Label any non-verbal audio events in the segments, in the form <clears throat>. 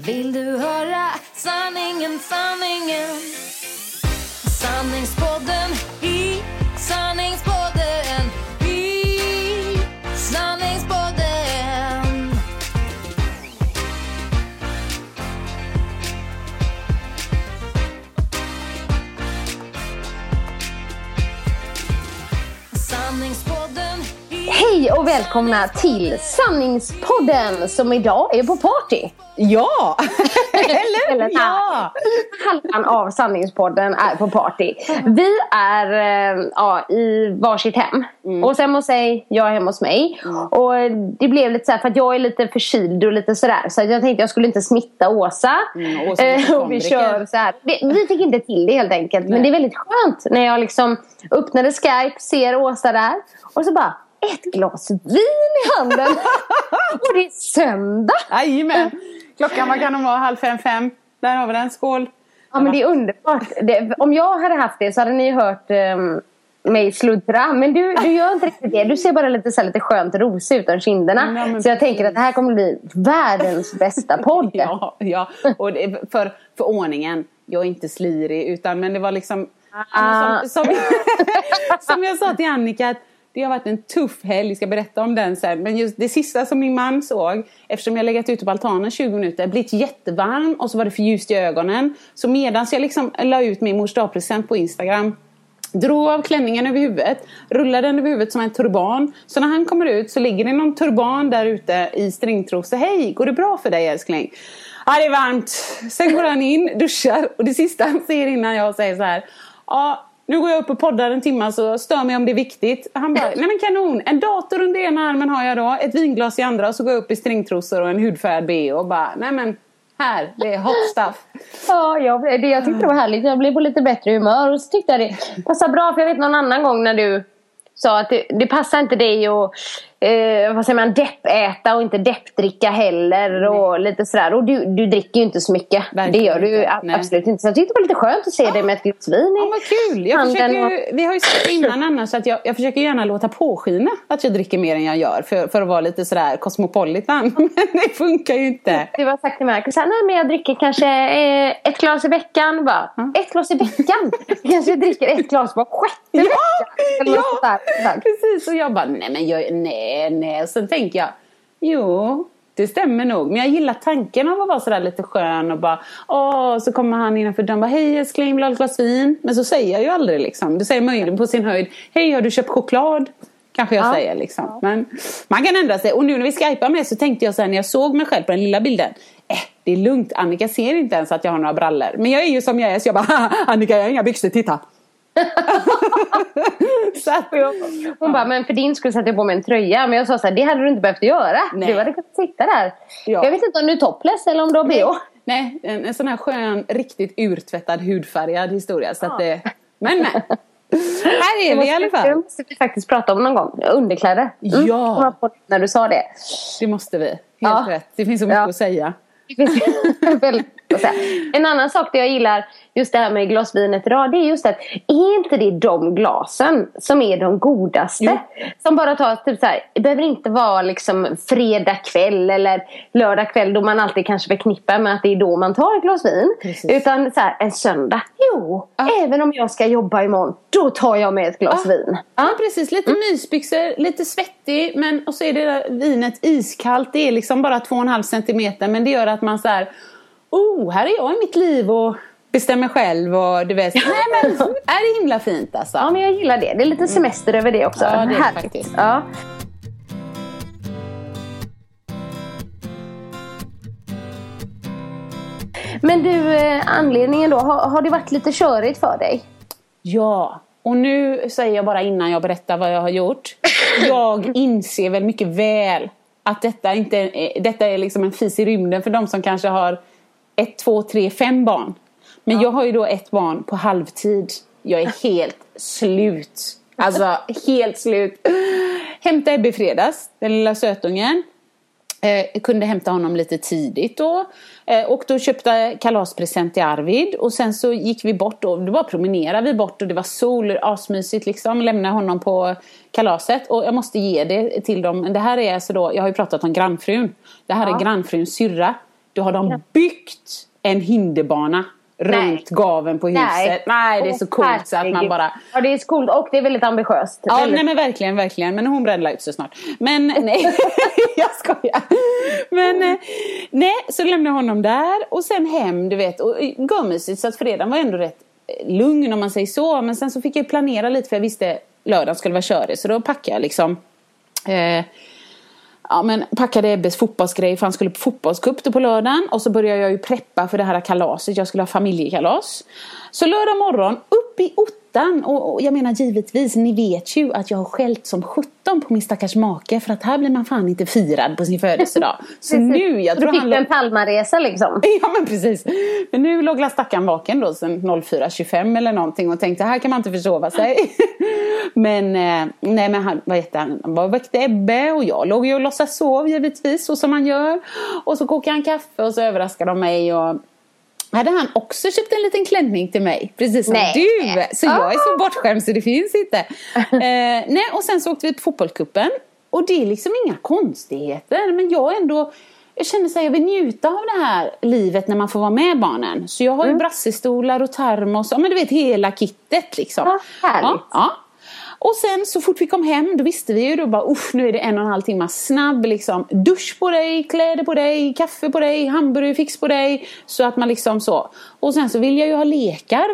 Vill du höra sanningen, sanningen? Sanningspodden i sanningspodden i sanningspodden. Och välkomna till Sanningspodden som idag är på party. Ja! <laughs> Eller? Eller ja! Halvan av Sanningspodden är på party. Vi är eh, ja, i varsitt hem. Mm. Och hos dig, jag är hemma hos mig. Och det blev lite så här, för att jag är lite förkyld och lite sådär. Så jag tänkte jag skulle inte smitta Åsa. Mm, Åsa Eh, och vi kör så här. Vi fick inte till det helt enkelt. Men det är väldigt skönt när jag liksom öppnade Skype, ser Åsa där. Och så bara, ett glas vin i handen. <laughs> och det är söndag. Jajamän! Klockan, vad kan de vara? Halv fem, fem? Där har vi den. Skål! Ja men det är underbart. Det, om jag hade haft det så hade ni hört um, mig sluddra. Men du, du gör inte riktigt det. Du ser bara lite, så här, lite skönt rosig ut om kinderna. Men så jag tänker att det här kommer bli världens bästa podd. <laughs> Ja, ja. och det, för, för ordningen. Jag är inte slirig utan men det var liksom Ah. som, som, <laughs> som jag sa till Annika att det har varit en tuff helg, jag ska berätta om den sen. Men just det sista som min man såg, eftersom jag legat ute på altanen 20 minuter, blivit jättevarm och så var det för ljust i ögonen. Så medan jag liksom la ut min mors dagpresent på Instagram Drog av klänningen över huvudet, rullade den över huvudet som en turban. Så när han kommer ut så ligger det någon turban där ute i stringtrosor. Hej, går det bra för dig älskling? Ja, det är varmt. Sen går han in, duschar och det sista han säger innan jag säger så här. Ja, nu går jag upp och poddar en timme så stör mig om det är viktigt. Han bara, nej men kanon. En dator under ena armen har jag då, ett vinglas i andra och så går jag upp i stringtrosor och en hudfärgad bh och bara, nej men här, det är hot stuff. Ja, jag, det, jag tyckte det var härligt. Jag blev på lite bättre humör. Och så tyckte jag det passade bra. För jag vet någon annan gång när du sa att det, det passar inte dig att eh, vad säger man, deppäta och inte deppdricka heller. Och lite sådär. Och du, du dricker ju inte så mycket. Verkligen det gör du inte. Nej. absolut inte. Så jag tyckte det var lite skönt att se dig med ett glas vin i Ja, vad kul! Jag handen försöker, vi har ju sagt innan annars att jag, jag försöker gärna låta påskina att jag dricker mer än jag gör för, för att vara lite sådär cosmopolitan. <laughs> Men det funkar ju inte. Du har sagt till Marcus nej men jag dricker kanske eh, ett glas i veckan. Bara, Ett glas i veckan? <laughs> Kanske dricker ett glas var sjätte vecka. Något sånt ja, precis. Och jag bara, nej men jag, nej, nej. Och sen tänker jag, jo, det stämmer nog. Men jag gillar tanken av att vara sådär lite skön och bara, åh, så kommer han innanför dörren och bara, hej älskling, vill du ha ett glas vin? Men så säger jag ju aldrig liksom. Det säger möjligen på sin höjd, hej har du köpt choklad? Kanske jag Ja. säger liksom. Men man kan ändra sig. Och nu när vi skypar med så tänkte jag så här när jag såg mig själv på den lilla bilden. Eh, det är lugnt. Annika ser inte ens att jag har några brallor. Men jag är ju som jag är så jag bara, "Haha, Annika jag har inga byxor, titta. <laughs> så att, Hon bara, men för din skulle sätta på mig en tröja. Men jag sa så här, det hade du inte behövt göra. Nej. Du hade kunnat sitta där. Ja. Jag vet inte om du är topless eller om du har bh. nej, en, en sån här skön, riktigt urtvättad, hudfärgad historia. Så att det, men men. <laughs> Här är vi i alla Det fall. måste vi faktiskt prata om någon gång. Underkläder. Mm, Ja. jag När du sa det. Det måste vi. Helt Ja. rätt. Det finns så mycket Ja. att säga. Det finns <laughs> väldigt. En annan sak det jag gillar just det här med glasvinet idag. Det är just att är inte det de glasen som är de godaste? Jo. Som bara tar typ så här. Det behöver inte vara liksom fredag kväll eller lördag kväll då man alltid kanske förknippar med att det är då man tar ett glas vin. Precis. Utan så här, en söndag. Jo, Ja. även om jag ska jobba imorgon. Då tar jag med ett glas Ja. vin. Ja, precis. Lite mysbyxor, lite svettig, men och så är det där vinet iskallt. Det är liksom bara 2,5 centimeter, men det gör att man så här, oh, här är jag i mitt liv och bestämmer själv och du vet, <laughs> nej men är det himla fint alltså. Ja men jag gillar det. Det är lite semester över det också. Ja, det är det Härligt. faktiskt. Ja. Men du, eh, anledningen då. Har, har det varit lite körigt för dig? Ja, och nu säger jag bara innan jag berättar vad jag har gjort. Jag inser väl mycket väl att detta, inte detta är liksom en fis i rymden för de som kanske har ett, två, tre, fem barn. Men jag har ju då ett barn på halvtid. Jag är helt slut. Alltså helt slut. Hämtade Ebbe i fredags, den lilla sötungen. Eh, kunde hämta honom lite tidigt då. Eh, och då köpte kalaspresent till Arvid. Och sen så gick vi bort och det var promenerade vi bort och det var sol, asmysigt liksom. Lämnade honom på kalaset. Och jag måste ge det till dem. Det här är alltså då, jag har ju pratat om grannfrun. Det här är grannfruns syrra. Då har de byggt en hinderbana runt gaven på huset. Nej, det är så coolt så att man bara Ja det är så coolt och det är väldigt ambitiöst. Ja, väldigt... nej men verkligen, verkligen. Men hon brände ut så snart. Men <laughs> nej, <laughs> jag skojar. Men eh, nej, så lämnade jag honom där och sen hem, du vet. Och eh, görmysigt, så att fredagen var ändå rätt eh, lugn om man säger så. Men sen så fick jag planera lite för jag visste lördagen skulle vara körig. Så då packade jag liksom eh, Ja men packade Ebbes fotbollsgrej för han skulle på fotbollscup då på lördagen. Och så började jag ju preppa för det här kalaset. Jag skulle ha familjekalas. Så lördag morgon upp i ottan. Och, och jag menar givetvis, ni vet ju att jag har skällt som 17 på min stackars make. För att här blir man fan inte firad på sin födelsedag. <laughs> Så nu, jag du tror fick han du en Palmaresa liksom. <laughs> Ja men precis. Men nu låg stackaren vaken då sen 04.25 eller någonting och tänkte här kan man inte försova sig. <laughs> men eh, nej men han, vad heter han, han var väckte Ebbe och jag låg ju och låtsas sov givetvis så som man gör. Och så kokade han kaffe och så överraskade de mig och hade han också köpt en liten klänning till mig? Precis som Nej. du! Så jag är så Ah. bortskämd så det finns inte. <laughs> eh, nej, och sen så åkte vi på fotbollscupen. Och det är liksom inga konstigheter. Men jag ändå jag känner så här, jag vill njuta av det här livet när man får vara med barnen. Så jag har ju Mm. brassestolar och termos. Ja men du vet hela kittet liksom. Ja, härligt. Ja, ja. Och sen så fort vi kom hem då visste vi ju då bara usch nu är det en och en halv timme snabb liksom. Dusch på dig, kläder på dig, kaffe på dig, hamburgare fix på dig. Så att man liksom så. Och sen så vill jag ju ha lekar.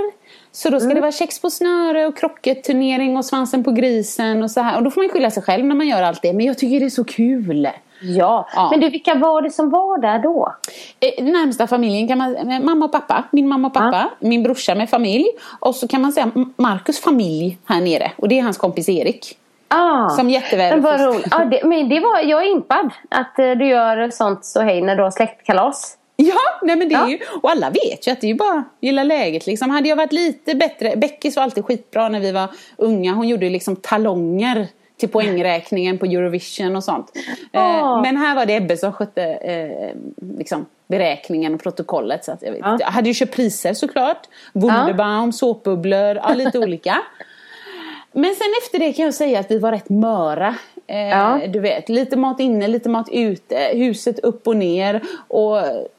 Så då ska Mm. det vara kex på snöre och krocketturnering och svansen på grisen och så här. Och då får man ju skylla sig själv när man gör allt det. Men jag tycker det är så kul. Ja. Ja. Men du, vilka var det som var där då? Eh, Närmsta familjen kan man eh, mamma och pappa, min mamma och pappa, min brorsa med familj och så kan man säga M- Marcus familj här nere och det är hans kompis Erik. Ah, Som jätteväl men. Ja, det, men det var, jag är impad att eh, du gör sånt så hej när du har släktkalas. Ja, nej men det är Ja. ju, och alla vet ju att det är ju bara gilla läget liksom. Hade jag varit lite bättre, Beckis var alltid skitbra när vi var unga, hon gjorde ju liksom talonger till poängräkningen på Eurovision och sånt. Ah. men här var det Ebbe som skötte eh, liksom beräkningen och protokollet. Så att jag, vet, Ja. jag hade ju köpt priser såklart. Wunderbaum, såpbubblor, ja, lite olika. <laughs> Men sen efter det kan jag säga att vi var rätt möra. Eh, Ja. Du vet, lite mat inne, lite mat ute, huset upp och ner. Och,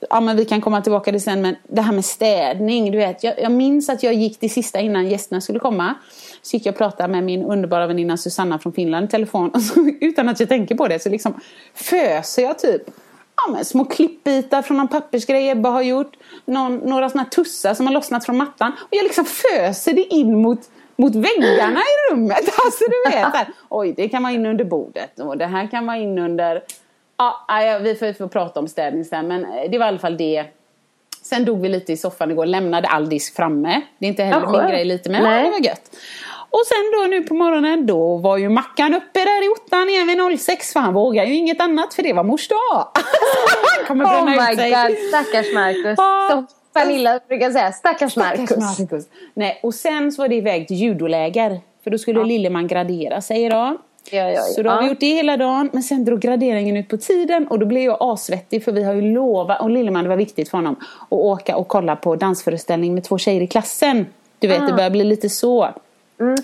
ja, men vi kan komma tillbaka till det sen, men det här med städning. Du vet, jag, jag minns att jag gick det sista innan gästerna skulle komma. Så gick jag och pratade med min underbara väninna Susanna från Finland i telefon. <laughs> Och så, utan att jag tänker på det så liksom föser jag typ ja, men små klippbitar från någon pappersgrej Ebba har gjort. Någon, några såna här tussar som har lossnat från mattan. Och jag liksom föser det in mot mot väggarna i rummet. <laughs> Alltså du vet, här, oj det kan vara in under bordet och det här kan vara in under... Ja, vi får, vi får prata om städning sen men det var i alla fall det. Sen dog vi lite i soffan igår, lämnade all disk framme. Det är inte heller min grej lite men ja, det var gött. Och sen då nu på morgonen då var ju Mackan uppe där i ottan igen vid 06 för han vågar ju inget annat för det var mors dag. han <laughs> kommer Oh bränna my ut sig. god, stackars Marcus. Ja. Pernilla brukar säga, stackars. Stackars Marcus. Nej, och sen så var det iväg till judoläger. För då skulle Lilleman gradera sig idag. Ja, ja, ja. Så då har vi Ja. gjort det hela dagen. Men sen drog graderingen ut på tiden och då blev jag asvettig för vi har ju lovat, och Lilleman det var viktigt för honom, att åka och kolla på dansföreställning med två tjejer i klassen. Du vet, det börjar bli lite så.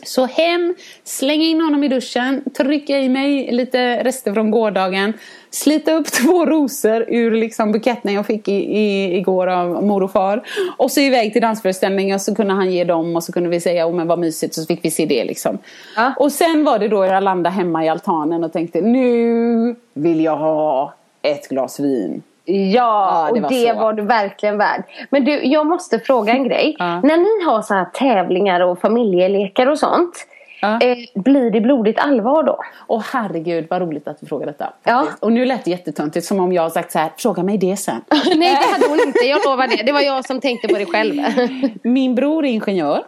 Så hem, slänga in honom i duschen, trycka i mig lite rester från gårdagen, slita upp <laughs> två rosor ur liksom buketten jag fick i, i, igår av mor och far. Och så iväg till dansföreställningen och så kunde han ge dem och så kunde vi säga oh, men vad mysigt så fick vi se det liksom. Ja. Och sen var det då jag landade hemma i altanen och tänkte nu vill jag ha ett glas vin. Ja, Ja, det och det så. var du verkligen värd. Men du, jag måste fråga en grej. Ja. När ni har så här tävlingar och familjelekar och sånt. Ja. Eh, blir det blodigt allvar då? Åh herregud vad roligt att du frågar detta. Ja. Och nu lät det jättetöntigt som om jag har sagt så här, fråga mig det sen. <laughs> Nej, det hade hon inte. Jag lovar det. Det var jag som tänkte på det själv. <laughs> Min bror är ingenjör.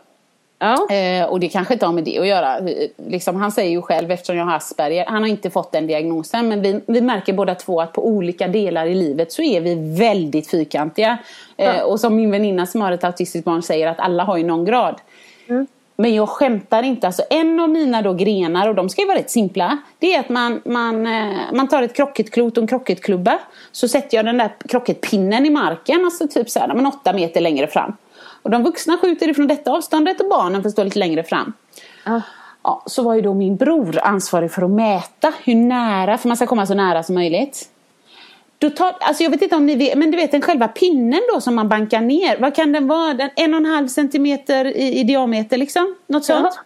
Ja. Eh, och det kanske inte har med det att göra. Liksom, han säger ju själv, eftersom jag har Asperger, han har inte fått den diagnosen. Men vi, vi märker båda två att på olika delar i livet så är vi väldigt fyrkantiga. Eh, och som min väninna som har ett autistiskt barn säger att alla har ju någon grad. Men jag skämtar inte. Alltså en av mina då grenar, och de ska ju vara rätt simpla. Det är att man, man, eh, man tar ett krocketklot och en krocketklubba. Så sätter jag den där krocketpinnen i marken, alltså typ så här, men åtta meter längre fram. Och de vuxna skjuter ifrån detta avståndet och barnen får stå lite längre fram. Ja. Ja, så var ju då min bror ansvarig för att mäta hur nära, för man ska komma så nära som möjligt. Då tar, alltså jag vet inte om ni vet, men du vet den själva pinnen då som man bankar ner. Vad kan den vara? Den, en och en halv centimeter i, i diameter liksom? Något sånt?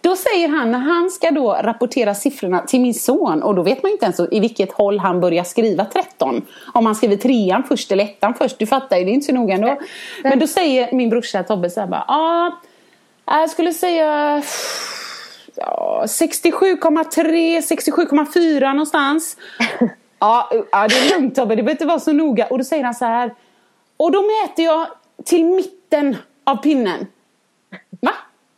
Då säger han, när han ska då rapportera siffrorna till min son och då vet man inte ens i vilket håll han börjar skriva 13. Om han skriver trean först eller ettan först, du fattar ju, det är inte så noga ändå. Men då säger min brorsa Tobbe så här bara, ja, jag skulle säga ja, 67,3, 67,4 någonstans. <laughs> Ja, ja, det är lugnt Tobbe, det behöver inte vara så noga. Och då säger han så här. Och då mäter jag till mitten av pinnen.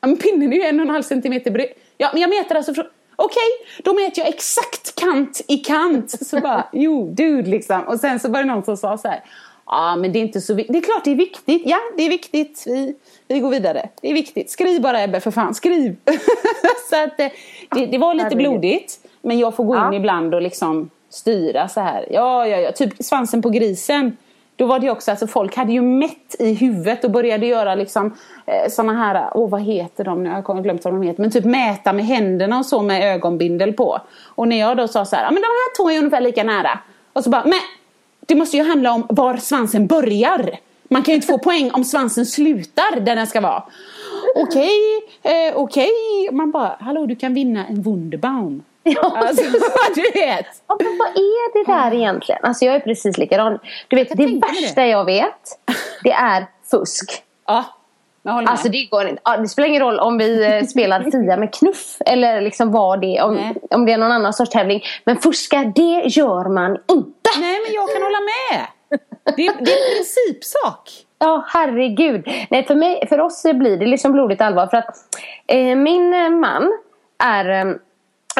Men pinnen är ju en och en halv centimeter bred. Ja, men jag mäter alltså från... Okej, då mäter jag exakt kant i kant. Så bara, <laughs> jo, dude liksom. Och sen så var det någon som sa så här. Ja, men det är inte så viktigt. Det är klart det är viktigt. Ja, det är viktigt. Vi, vi går vidare. Det är viktigt. Skriv bara Ebbe för fan, skriv. <laughs> så att eh, det, det var lite blodigt. Men jag får gå in Ja. ibland och liksom styra så här. Ja, ja, ja. Typ svansen på grisen. Då var det ju också, alltså folk hade ju mätt i huvudet och började göra liksom eh, såna här, åh vad heter de nu, jag har glömt vad de heter, men typ mäta med händerna och så med ögonbindel på. Och när jag då sa så här, ja men de här två är ungefär lika nära. Och så bara, men det måste ju handla om var svansen börjar. Man kan ju inte få poäng om svansen slutar där den ska vara. Okej, eh, okej. Man bara, hallå du kan vinna en Wunderbaum. <laughs> Ja. Alltså, <laughs> du vet. Ja, men vad är det där egentligen? Alltså jag är precis likadan. Du vet, det värsta jag vet, <laughs> det är fusk. Ja, jag håller med. Alltså det går inte. Ja, det spelar ingen roll om vi eh, spelar Fia med knuff eller liksom vad det är, om, Nej. om det är någon annan sorts tävling. Men fuska, det gör man inte. Nej men jag kan hålla med. Det är, det är en principsak. Ja, herregud. Nej, för, mig, för oss blir det liksom blodigt allvar. För att eh, min eh, man är eh,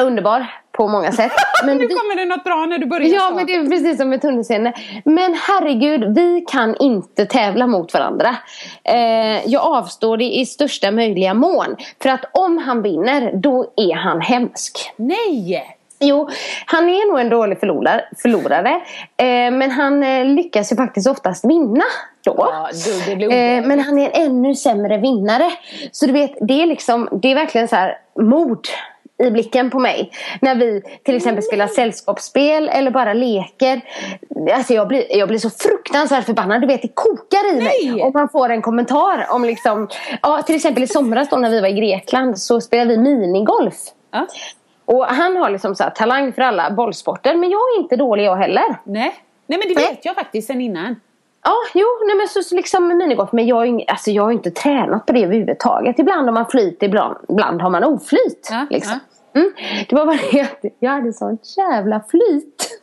underbar på många sätt. <laughs> Men nu vi- kommer det något bra när du börjar Ja, så. men det är precis som med tunnelseende. Men herregud, vi kan inte tävla mot varandra. Eh, jag avstår det i största möjliga mån. För att om han vinner, då är han hemsk. Nej! Jo, han är nog en dålig förlorare, förlorare eh, men han eh, lyckas ju faktiskt oftast vinna då. Ja, du, det blir eh, men han är en ännu sämre vinnare. Så du vet, det är liksom, det är verkligen så här mord i blicken på mig. När vi till exempel spelar sällskapsspel eller bara leker. Alltså jag blir, jag blir så fruktansvärt förbannad. Du vet, det kokar i mig. Nej! Om man får en kommentar om liksom, ja till exempel i somras då när vi var i Grekland så spelade vi minigolf. Ja. Och han har liksom så talang för alla bollsporter. Men jag är inte dålig jag heller. Nej. Nej men det Nej. vet jag faktiskt sen innan. Ja, jo, nej men så, så liksom minigolf. Men jag, alltså, jag har inte tränat på det överhuvudtaget. Ibland har man flyt, ibland, ibland har man oflyt. Ja, liksom. Mm. Det var bara det att jag hade sånt jävla flyt.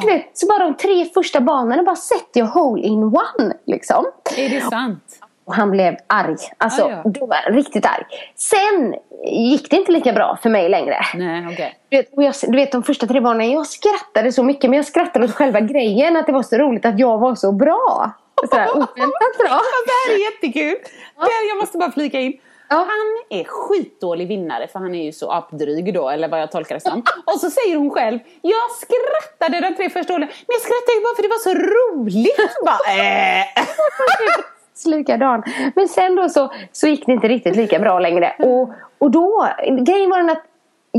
Du vet, så bara de tre första banorna bara sätter jag hole in one. Liksom. Är det sant? Och han blev arg. Alltså, Ah, ja. då var han riktigt arg. Sen gick det inte lika bra för mig längre. Nej okej. Du vet, jag, du vet de första tre barnen, jag skrattade så mycket men jag skrattade åt själva grejen att det var så roligt att jag var så bra. Sådär <laughs> oväntat bra. Ja, det här är jättekul. Här- Jag måste bara flika in. Ja. Han är skitdålig vinnare för han är ju så apdryg då, eller vad jag tolkar det som. <laughs> Och så säger hon själv, jag skrattade de tre första åren, men jag skrattade ju bara för det var så roligt. bara, äh. <laughs> likadan. Men sen då så, så gick det inte riktigt lika bra längre. Och, och då, grejen var den att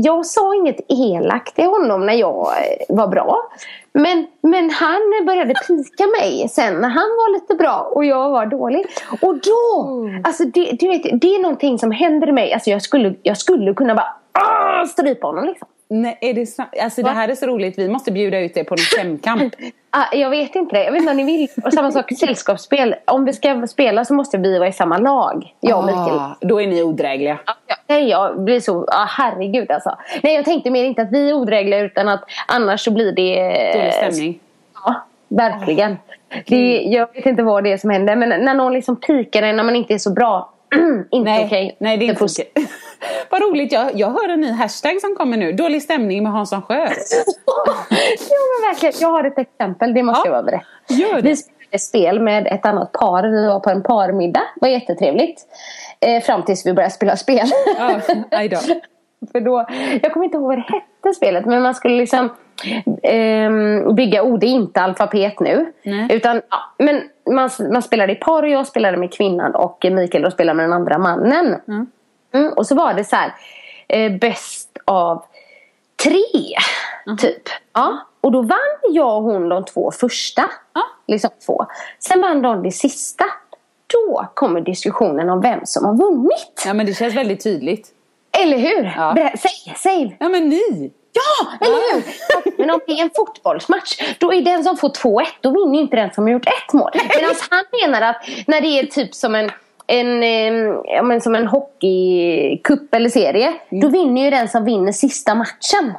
jag sa inget elakt till honom när jag eh, var bra. Men, men han började pika mig sen när han var lite bra och jag var dålig. Och då, alltså det, du vet, det är någonting som händer i mig. Alltså jag skulle, jag skulle kunna bara ah, strypa honom liksom. Nej, är det, så, alltså det här är så roligt, vi måste bjuda ut det på någon <laughs> femkamp. Ah, jag vet inte det. Jag vet inte om ni vill. Och samma sak sällskapsspel. Om vi ska spela så måste vi vara i samma lag. Jag och Mikael. Ah, då är ni odrägliga. Nej, jag blir så... Ah, herregud alltså. Nej, jag tänkte mer inte att vi är odrägliga utan att annars så blir det... Dålig stämning. Ja, verkligen. Det, jag vet inte vad det är som händer. Men när någon liksom pikar en när man inte är så bra. <clears throat> inte Nej, okej. nej, det är inte okej. <laughs> Vad roligt, jag, jag hör en ny hashtag som kommer nu. Dålig stämning med Hansson Sjö. <laughs> jo men verkligen. Jag har ett exempel. Det måste Ja, jag bara berätta. Vi spelade spel med ett annat par. Vi var på en parmiddag. Det var jättetrevligt. Eh, fram tills vi började spela spel. Ja. <laughs> För då, jag kommer inte ihåg vad det hette spelet men man skulle liksom ehm, bygga ord. Det är inte alfabet nu. Nej. Utan, ja, men man, man spelade i par och jag spelade med kvinnan och Mikael då spelade med den andra mannen. Mm, och så var det så här eh, bäst av tre typ. Ja. Och då vann jag och hon de två första. Ja. Liksom två. Sen vann de det sista. Då kommer diskussionen om vem som har vunnit. Ja men det känns väldigt tydligt. Eller hur? Ja. Säg, säg! Ja men ni! Ja, eller hur? Men om det är en fotbollsmatch, då är den som får 2-1, då vinner inte den som har gjort ett mål. Medan han menar att när det är typ som en en, ja, men som en hockeycup eller serie. Då vinner ju den som vinner sista matchen.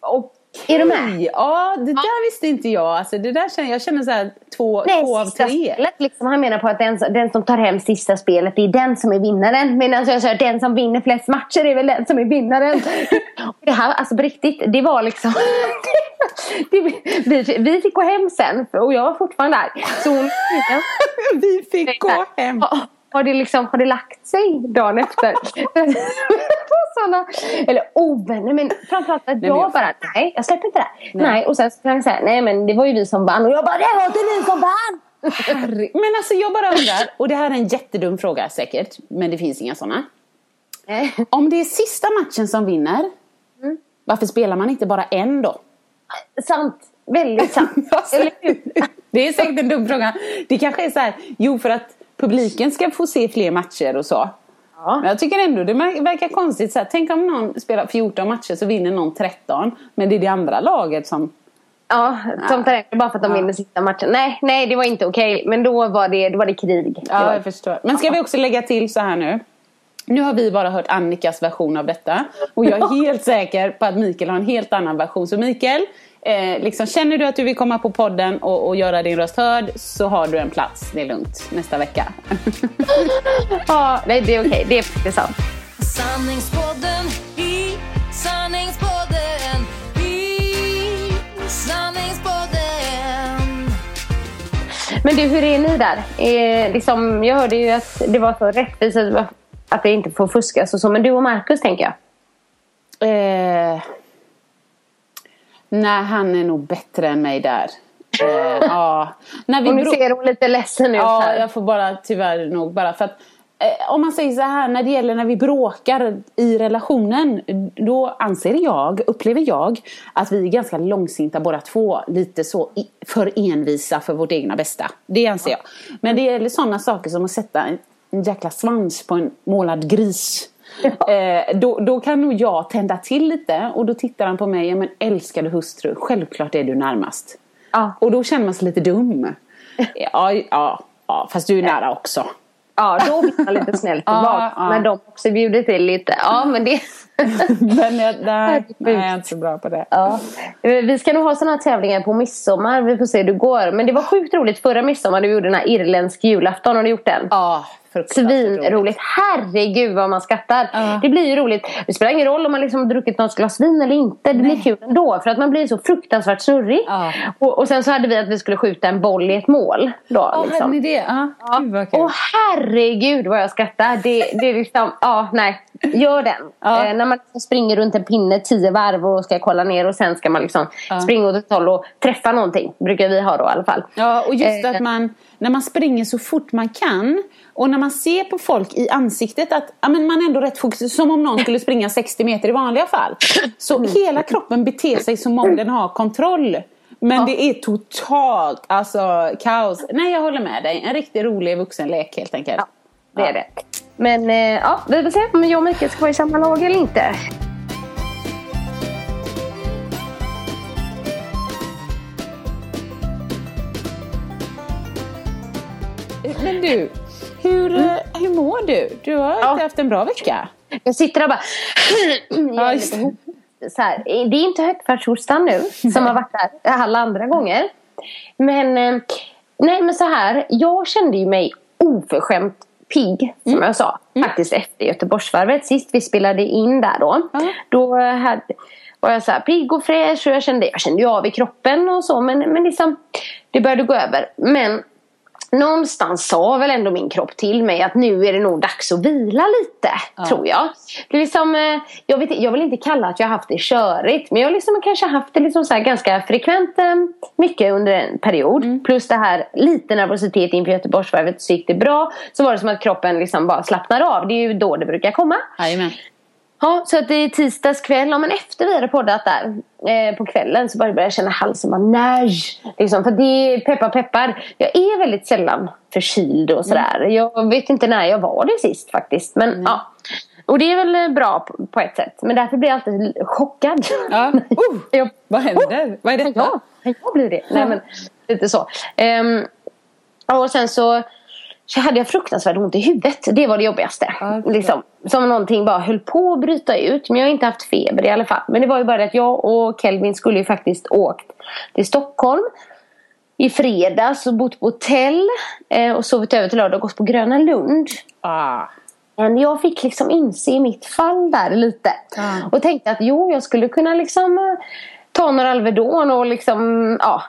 Okej. Är du med? Ja, det där visste inte jag. Alltså, det där känner, jag känner så här två, Nej, två av tre. spelet. Liksom, han menar på att den, den som tar hem sista spelet, det är den som är vinnaren. Medan jag säger den som vinner flest matcher är väl den som är vinnaren. <laughs> Det här, alltså på riktigt, det var liksom... <laughs> det, vi, vi fick gå hem sen och jag var fortfarande där. Så hon, <laughs> Vi fick gå hem. Har, det liksom, har det lagt sig dagen efter? <laughs> Såna, eller ovänner, men framförallt att men jag jag bara, nej jag släpper inte det här. Nej. och sen så kan jag säga, nej men det var ju vi som vann. Och jag bara, det var inte ni som vann! Men alltså jag bara undrar, och det här är en jättedum fråga säkert, men det finns inga sådana. Nej. Om det är sista matchen som vinner, Mm. varför spelar man inte bara en då? Sant, väldigt sant. <laughs> Det är säkert en dum fråga. Det kanske är så här, jo för att publiken ska få se fler matcher och så. Ja. Men jag tycker ändå det verkar konstigt. Så här, tänk om någon spelar 14 matcher så vinner någon 13. Men det är det andra laget som... Ja, som tar det bara för att de Ja. vinner sista matchen. Nej, nej det var inte okej. Men då var det, då var det krig. Det Ja, var- jag förstår. Men ska vi också lägga till så här nu. Nu har vi bara hört Annikas version av detta. Och jag är <laughs> helt säker på att Mikael har en helt annan version. Så Mikael, eh, liksom, känner du att du vill komma på podden och, och göra din röst hörd så har du en plats. Det är lugnt nästa vecka. <laughs> ja, nej det är okej. Det är faktiskt sant. Sanningspodden i sanningspodden i sanningspodden Men du, hur är ni där? Eh, liksom, jag hörde ju att det var så rättvist att det inte får fuskas och så. Men du och Marcus tänker jag. Eh, nej, han är nog bättre än mig där. Eh, ja. När vi Och nu ser hon lite ledsen ut Ja, här. jag får bara tyvärr nog bara för att eh, om man säger så här när det gäller när vi bråkar i relationen då anser jag, upplever jag att vi är ganska långsinta båda två. Lite så i- för envisa för vårt egna bästa. Det anser jag. Men det gäller sådana saker som att sätta en, en jäkla svans på en målad gris. Eh, då, då kan nog jag tända till lite och då tittar han på mig. Ja, men älskade hustru, självklart är du närmast. Ja. Och då känner man sig lite dum. <laughs> Ja, ja, ja fast du är nära också. Ja, då blir man lite snäll tillbaka. <laughs> ja. När de också bjuder till lite. Ja, men det... <laughs> Men jag, nej, nej, jag är inte så bra på det. Ja. Vi ska nog ha sådana tävlingar på midsommar. Vi får se hur det går. Men det var sjukt roligt förra midsommar. Du gjorde den här irländsk julafton. Har du gjort den? Ja. Svinroligt. Herregud vad man skrattar. Ja. Det blir ju roligt. Det spelar ingen roll om man liksom har druckit något glas vin eller inte. Det blir kul ändå. För att man blir så fruktansvärt snurrig. Ja. Och, och sen så hade vi att vi skulle skjuta en boll i ett mål. Då, Ja, liksom. hade ni det? Ja, kul. Åh herregud vad jag skrattar. Det, det är liksom, ja nej. Gör den. Ja. Eh, när man liksom springer runt en pinne tio varv och ska kolla ner och sen ska man liksom springa åt ett håll och träffa någonting. Brukar vi ha då i alla fall. Ja, och just Eh. att man, när man springer så fort man kan och när man ser på folk i ansiktet att ja, men man är ändå rätt fokuserad, som om någon skulle springa 60 meter i vanliga fall. Så Mm. hela kroppen beter sig som om den har kontroll. Men det är totalt alltså, kaos. Nej, jag håller med dig. En riktigt rolig vuxenlek helt enkelt. Ja, det är det. Men eh, ja, vi får se om jag och Mikael ska vara i samma lag eller inte. Men du, hur, eh, hur mår du? Du har Mm. Ja. inte haft en bra vecka. Jag sitter och bara... <clears throat> Är just så här, det är inte högkvartshostan nu som har varit där alla andra gånger. Men, eh, nej, men så här. Jag kände ju mig oförskämt pigg som jag sa. Faktiskt efter Göteborgsvarvet. Sist vi spelade in där då. Ja. Då hade, var jag så här pigg och fräsch och jag kände, jag kände ju av i kroppen och så. Men, men liksom, det började gå över. Men någonstans sa väl ändå min kropp till mig att nu är det nog dags att vila lite. Tror jag. Det är liksom, eh, jag, vet, jag vill inte kalla att jag har haft det körigt. Men jag har liksom kanske haft det liksom så ganska frekvent eh, mycket under en period. Plus det här lite nervositet inför Göteborgsvarvet så gick det bra. Så var det som att kroppen liksom bara slappnar av. Det är ju då det brukar komma. Jajamän. Ja, så att det är tisdags kväll, ja, men efter vi hade poddat där eh, på kvällen så började jag känna halsen bara nej. Liksom, för det är peppar peppar. Jag är väldigt sällan förkyld och sådär. Jag vet inte när jag var det sist faktiskt. Men ja. Och det är väl eh, bra på, på ett sätt. Men därför blir jag alltid chockad. Ja. <laughs> Oh, jag, vad händer? Vad är detta? Ja, jag blir det. Nej, men, lite så. Ehm, och sen så, så hade jag fruktansvärt ont i huvudet. Det var det jobbigaste. Förstår. liksom, som någonting bara höll på att bryta ut. Men jag har inte haft feber i alla fall. Men det var ju bara det att jag och Kelvin skulle ju faktiskt åkt till Stockholm i fredags och bott på hotell eh, och sovit över till lördag och gått på Gröna Lund. Ah. Men jag fick liksom inse i mitt fall där lite. Ja. Och tänkte att jo, jag skulle kunna liksom eh, ta några Alvedon och liksom, ja,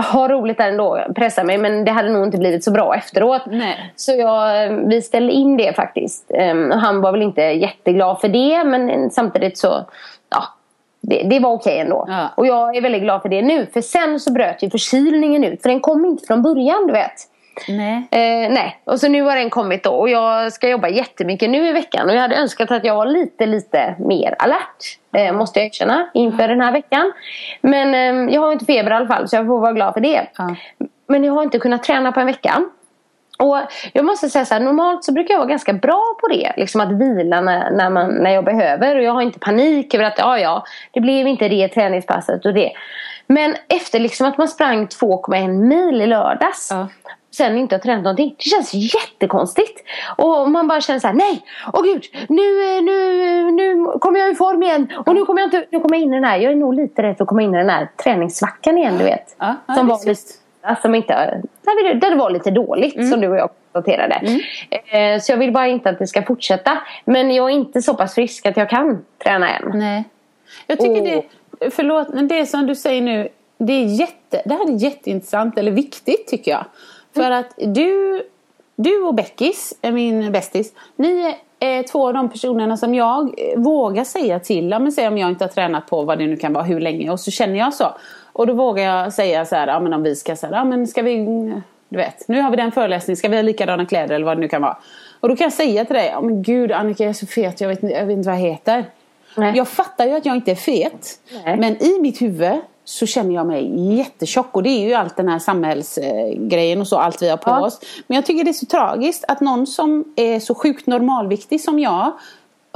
ha roligt där ändå. Pressa mig. Men det hade nog inte blivit så bra efteråt. Nej. Så jag, eh, vi ställde in det faktiskt. Ehm, Han var väl inte jätteglad för det. Men samtidigt så, ja. Det, det var okej ändå. Ja. Och jag är väldigt glad för det nu. För sen så bröt ju förkylningen ut. För den kom inte från början, du vet. Nej. Eh, nej, och så nu har den kommit då och jag ska jobba jättemycket nu i veckan och jag hade önskat att jag var lite, lite mer alert. Eh, måste jag erkänna inför den här veckan. Men eh, jag har inte feber i alla fall så jag får vara glad för det. Ja. Men jag har inte kunnat träna på en vecka. Och jag måste säga så här, normalt så brukar jag vara ganska bra på det. Liksom att vila när, när, man, när jag behöver. Och jag har inte panik över att ja, ja, det blev inte det träningspasset och det. Men efter liksom att man sprang 2,1 mil i lördags. Ja. Sen inte har tränat någonting. Det känns jättekonstigt. Och man bara känner så här, nej, åh gud, nu, eh, nu, nu kommer jag i form igen. Och nu kommer jag inte, nu kommer jag in i den här, jag är nog lite rädd för att komma in i den här träningssvackan igen, du vet. Ja, ja, som var lite. Alltså, som inte, där det- var lite dåligt Mm. som du och jag konstaterade. Eh, så jag vill bara inte att det ska fortsätta. Men jag är inte så pass frisk att jag kan träna än. Nej. Jag tycker Åh. det, förlåt, men det som du säger nu, det, är jätte, det här är jätteintressant, eller viktigt tycker jag. För att du, du och Beckis, är min bästis, ni är två av de personerna som jag eh, vågar säga till. Men säg om jag inte har tränat på vad det nu kan vara, hur länge, och så känner jag så. Och då vågar jag säga så här, ja men om vi ska säga, ja men ska vi, du vet, nu har vi den föreläsningen, ska vi ha likadana kläder eller vad det nu kan vara. Och då kan jag säga till dig, ja men gud Annika jag är så fet, jag vet, inte- jag vet inte vad jag heter. Nej. Jag fattar ju att jag inte är fet. Nej. Men i mitt huvud så känner jag mig jättetjock. Och det är ju allt den här samhällsgrejen och så, allt vi har på Ja. oss. Men jag tycker det är så tragiskt att någon som är så sjukt normalviktig som jag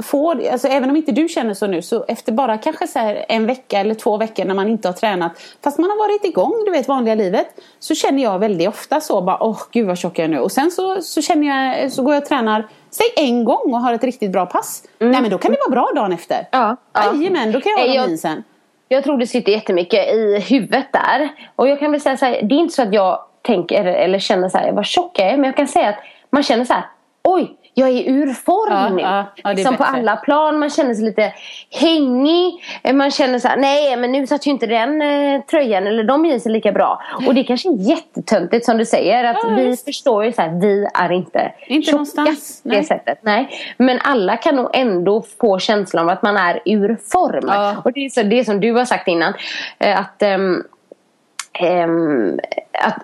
får, alltså även om inte du känner så nu, så efter bara kanske så en vecka eller två veckor när man inte har tränat, fast man har varit igång, du vet vanliga livet, så känner jag väldigt ofta så bara, åh gud vad tjock jag är nu. Och sen så, så känner jag, så går jag och tränar, säg en gång och har ett riktigt bra pass. Nej men då kan det vara bra dagen efter. Mm. Ja, ja. Jajamän, då kan jag jag- min sen. Jag tror det sitter jättemycket i huvudet där. Och jag kan väl säga så här, det är inte så att jag tänker eller känner så här, vad tjock jag är. Men jag kan säga att man känner så här, oj, jag är ur form nu. ja, ja, är liksom på alla plan. Man känner sig lite hängig. Eh, Man känner så här, nej men nu satt ju inte den eh, tröjan eller de jeansen lika bra. Och det kanske är jättetöntigt som du säger. Att Ja, vi visst. förstår ju så här, vi är inte, Inte tjocka någonstans, på det nej. sättet. Nej. Men alla kan nog ändå få känslan av att man är ur form. Och det är så, det som du har sagt innan. eh, Att ehm, ehm, att,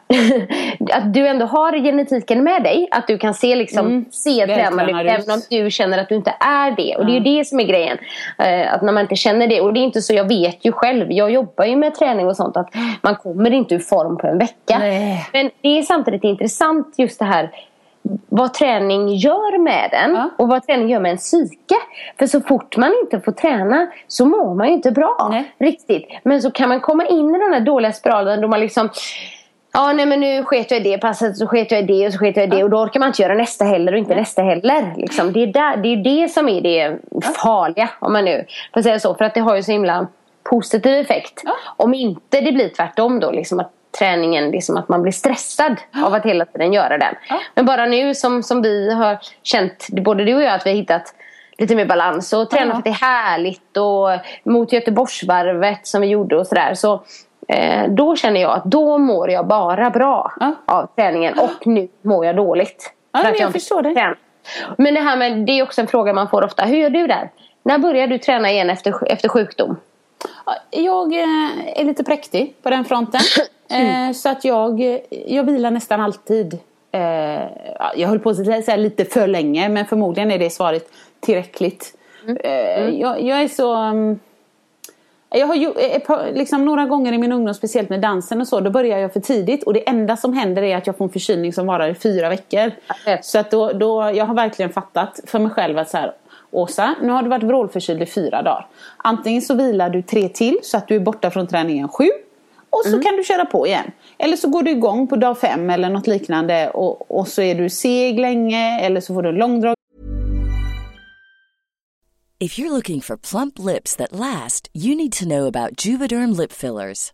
<laughs> att du ändå har genetiken med dig. Att du kan se, liksom, Mm. se tränad ut även om du känner att du inte är det. Och det är ju det som är grejen. Eh, att när man inte känner det. Och det är inte så, jag vet ju själv. Jag jobbar ju med träning och sånt. Att man kommer inte ur form på en vecka. Nej. Men det är samtidigt intressant just det här vad träning gör med en Ja. och vad träning gör med en psyke. För så fort man inte får träna så mår man ju inte bra Nej. riktigt. Men så kan man komma in i den här dåliga spiralen då man liksom Ja nej men nu sket jag i det passet så sket jag i det och så sket jag i det och då orkar man inte göra nästa heller och inte nästa heller. Liksom. Det, är där, det är det som är det farliga om man nu får säga så. För att det har ju så himla positiv effekt. Ja. Om inte det blir tvärtom då liksom att träningen, liksom att man blir stressad av att hela tiden göra den. Men bara nu som, som vi har känt, både du och jag, att vi har hittat lite mer balans och tränat Ja. för att det är härligt och mot Göteborgsvarvet som vi gjorde och sådär. Så, eh, då känner jag att då mår jag bara bra Ja. av träningen och nu mår jag dåligt. Ja, För men jag inte förstår det. tränar. Men det här med, det är också en fråga man får ofta. Hur gör du där? När börjar du träna igen efter, efter sjukdom? Jag eh, är lite präktig på den fronten. <clears throat> Eh, Så att jag, jag vilar nästan alltid. Eh, ja, Jag höll på att säga lite för länge men förmodligen är det svaret tillräckligt. Eh, Jag, jag är så... mm, Jag har ju, par- liksom några gånger i min ungdom, speciellt med dansen och så, då börjar jag för tidigt och det enda som händer är att jag får en förkylning som varar i fyra veckor. Ja. Så att då, då, jag har verkligen fattat för mig själv att så här, Åsa, nu har du varit vrålförkyld i fyra dagar. Antingen så vilar du tre till så att du är borta från träningen sju. Och så kan du köra på igen. Eller så går du igång på dag fem eller något liknande och, och så är du seg länge eller så får du en långdrag If you're looking for plump lips that last, you need to know about Juvederm lip fillers.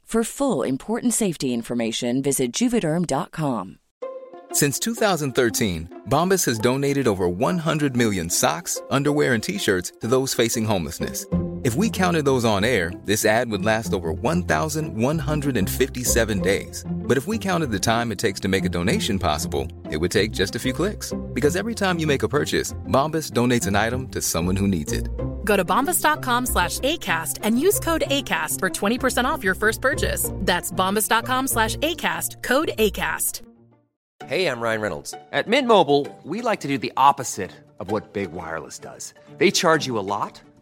For full important safety information, visit juvederm.com. Since 2013, Bombas has donated over 100 million socks, underwear, and t shirts to those facing homelessness. If we counted those on air, this ad would last over 1,157 days. But if we counted the time it takes to make a donation possible, it would take just a few clicks. Because every time you make a purchase, Bombas donates an item to someone who needs it. Go to bombas.com slash ACAST and use code ACAST for 20% off your first purchase. That's bombas.com slash ACAST, code ACAST. Hey, I'm Ryan Reynolds. At Mint Mobile, we like to do the opposite of what Big Wireless does. They charge you a lot,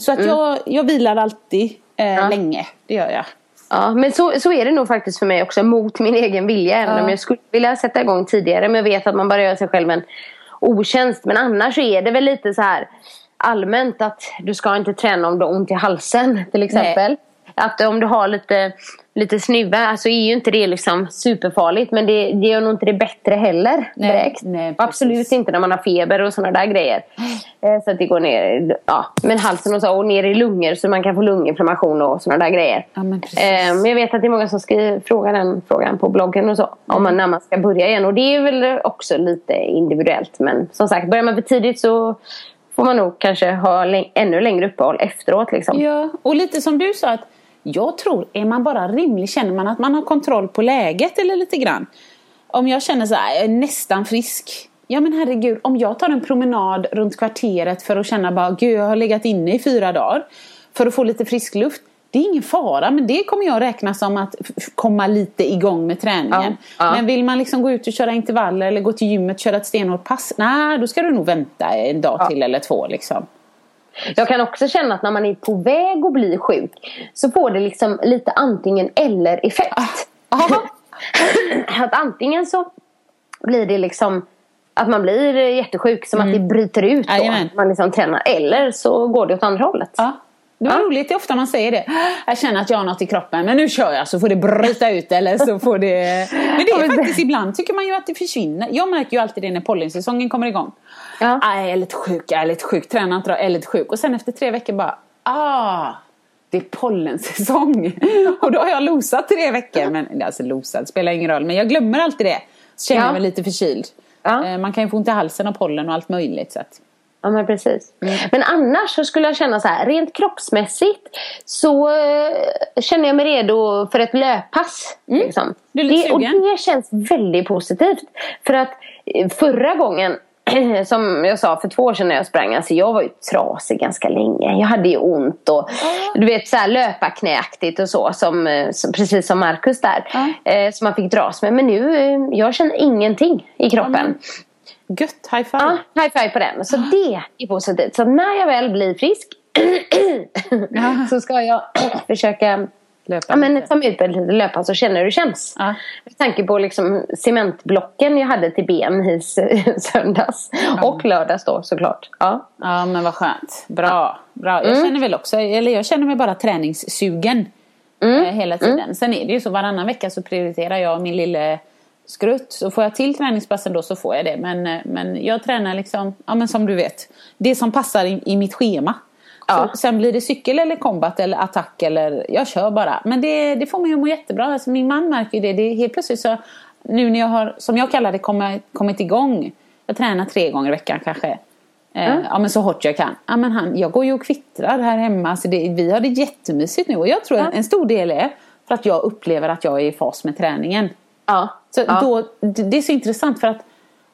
så att jag, jag vilar alltid eh, länge. Det gör jag. Ja, men så, så är det nog faktiskt för mig också mot min egen vilja. Även Ja. om jag skulle vilja sätta igång tidigare. Men jag vet att man bara gör sig själv en otjänst. Men annars så är det väl lite så här allmänt att du ska inte träna om du har ont i halsen till exempel. Att om du har lite, lite snuva, alltså är ju inte det liksom superfarligt. Men det, det gör nog inte det bättre heller Nej, direkt. nej, Absolut inte när man har feber och sådana där grejer. Eh, Så att det går ner, ja, men halsen och så och ner i lungor så man kan få lunginflammation och sådana där grejer. Ja, men. Eh, Men jag vet att det är många som skriver frågar den frågan på bloggen och så. Om man, när man ska börja igen. Och det är väl också lite individuellt. Men som sagt, börjar man för tidigt så får man nog kanske ha ännu längre uppehåll efteråt. Liksom. Ja, och lite som du sa att jag tror, är man bara rimlig, känner man att man har kontroll på läget eller lite grann. Om jag känner så här, jag är nästan frisk. Ja men herregud, om jag tar en promenad runt kvarteret för att känna bara, gud jag har legat inne i fyra dagar. För att få lite frisk luft. Det är ingen fara, men det kommer jag räkna som att komma lite igång med träningen. Ja, ja. Men vill man liksom gå ut och köra intervaller eller gå till gymmet och köra ett stenhårt pass. Nej, då ska du nog vänta en dag till eller två liksom. Jag kan också känna att när man är på väg att bli sjuk så får det liksom lite antingen eller effekt. Aha. <laughs> att antingen så blir det liksom att man blir jättesjuk som att det bryter ut då. Jajamän. Man liksom tränar. Eller så går det åt andra hållet. Ja. Det var Ja. roligt, det är ofta man säger det. Jag känner att jag har något i kroppen, men nu kör jag så får det bryta ut eller så får det... Men det är faktiskt ibland tycker man ju att det försvinner. Jag märker ju alltid det när pollensäsongen kommer igång. Ja. <laughs> Ah, jag är lite sjuk, jag är lite sjuk, tränar inte, jag är lite sjuk. Och sen efter tre veckor bara, ah, det är pollensäsong. <laughs> Och då har jag losat tre veckor. Men alltså losat spelar ingen roll, men jag glömmer alltid det. Så känner Ja. jag mig lite förkyld. Ja. Eh, Man kan ju få ont i halsen av pollen och allt möjligt. Så att, Ja men precis. Mm. Men annars så skulle jag känna så här. Rent kroppsmässigt så eh, känner jag mig redo för ett löppass. Liksom. Mm. Lite det, och det känns väldigt positivt. För att eh, förra gången <clears throat> som jag sa för två år sedan när jag sprang. Alltså jag var ju trasig ganska länge. Jag hade ju ont och du vet så här löparknäaktigt och så. Som, som, precis som Marcus där. Eh, som man fick dras med. Men nu, eh, jag känner ingenting i kroppen. gött, high five. Ja, high five på den. Så det är positivt. Så när jag väl blir frisk <clears throat> så ska jag <clears throat> försöka Löpa ja, men ta mig ut på ett löppass och känna hur det känns. Ja. Med tanke på liksom cementblocken jag hade till ben i söndags. Och lördags då såklart. Ja. Ja men vad skönt. Bra. Bra. Jag känner väl också, eller jag känner mig bara träningssugen. Eh, hela tiden. Sen är det ju så varannan vecka så prioriterar jag min lille skrutt. Så får jag till träningspassen då så får jag det. Men, eh, men jag tränar liksom, ja men som du vet. Det som passar i, i mitt schema. Ja. Sen blir det cykel eller kombat eller attack eller jag kör bara. Men det, det får mig att må jättebra. Alltså, min man märker ju det. det är helt plötsligt så nu när jag har, som jag kallar det, kommit, kommit igång. Jag tränar tre gånger i veckan kanske. Eh, ja men så hårt jag kan. Ja, men han, jag går ju och kvittrar här hemma. Så det, vi har det jättemysigt nu. Och jag tror att en stor del är för att jag upplever att jag är i fas med träningen. Ja. Så ja. då, det det är så intressant för att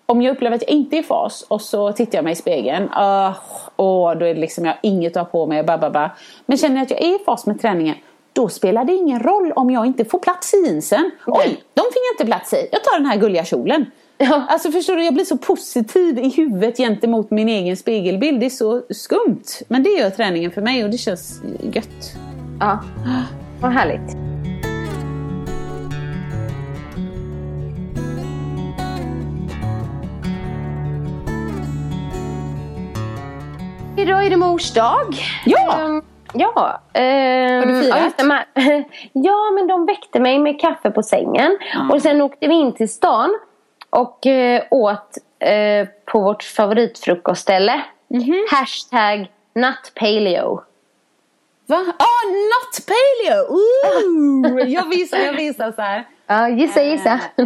om jag upplever att jag inte är i fas och så tittar jag mig i spegeln. Uh, åh, då är det liksom jag har inget att ha på mig. Ba, ba, ba. Men känner jag att jag är i fas med träningen. Då spelar det ingen roll om jag inte får plats i jeansen. Oj, de fick jag inte plats i. Jag tar den här gulliga kjolen. Ja. Alltså förstår du, jag blir så positiv i huvudet gentemot min egen spegelbild. Det är så skumt. Men det gör träningen för mig och det känns gött. ja. Vad härligt. Idag är det mors dag. Ja! Ehm, ja. ehm, Har du firat? ja, men- <laughs> ja, men de väckte mig med kaffe på sängen. Och sen åkte vi in till stan och eh, åt eh, på vårt favoritfrukostställe. Mhm. Hashtag not paleo. Va? Ah, not paleo! Ooh! Jag visar, jag visar så här. <laughs> Ja, gissa gissa. Eh,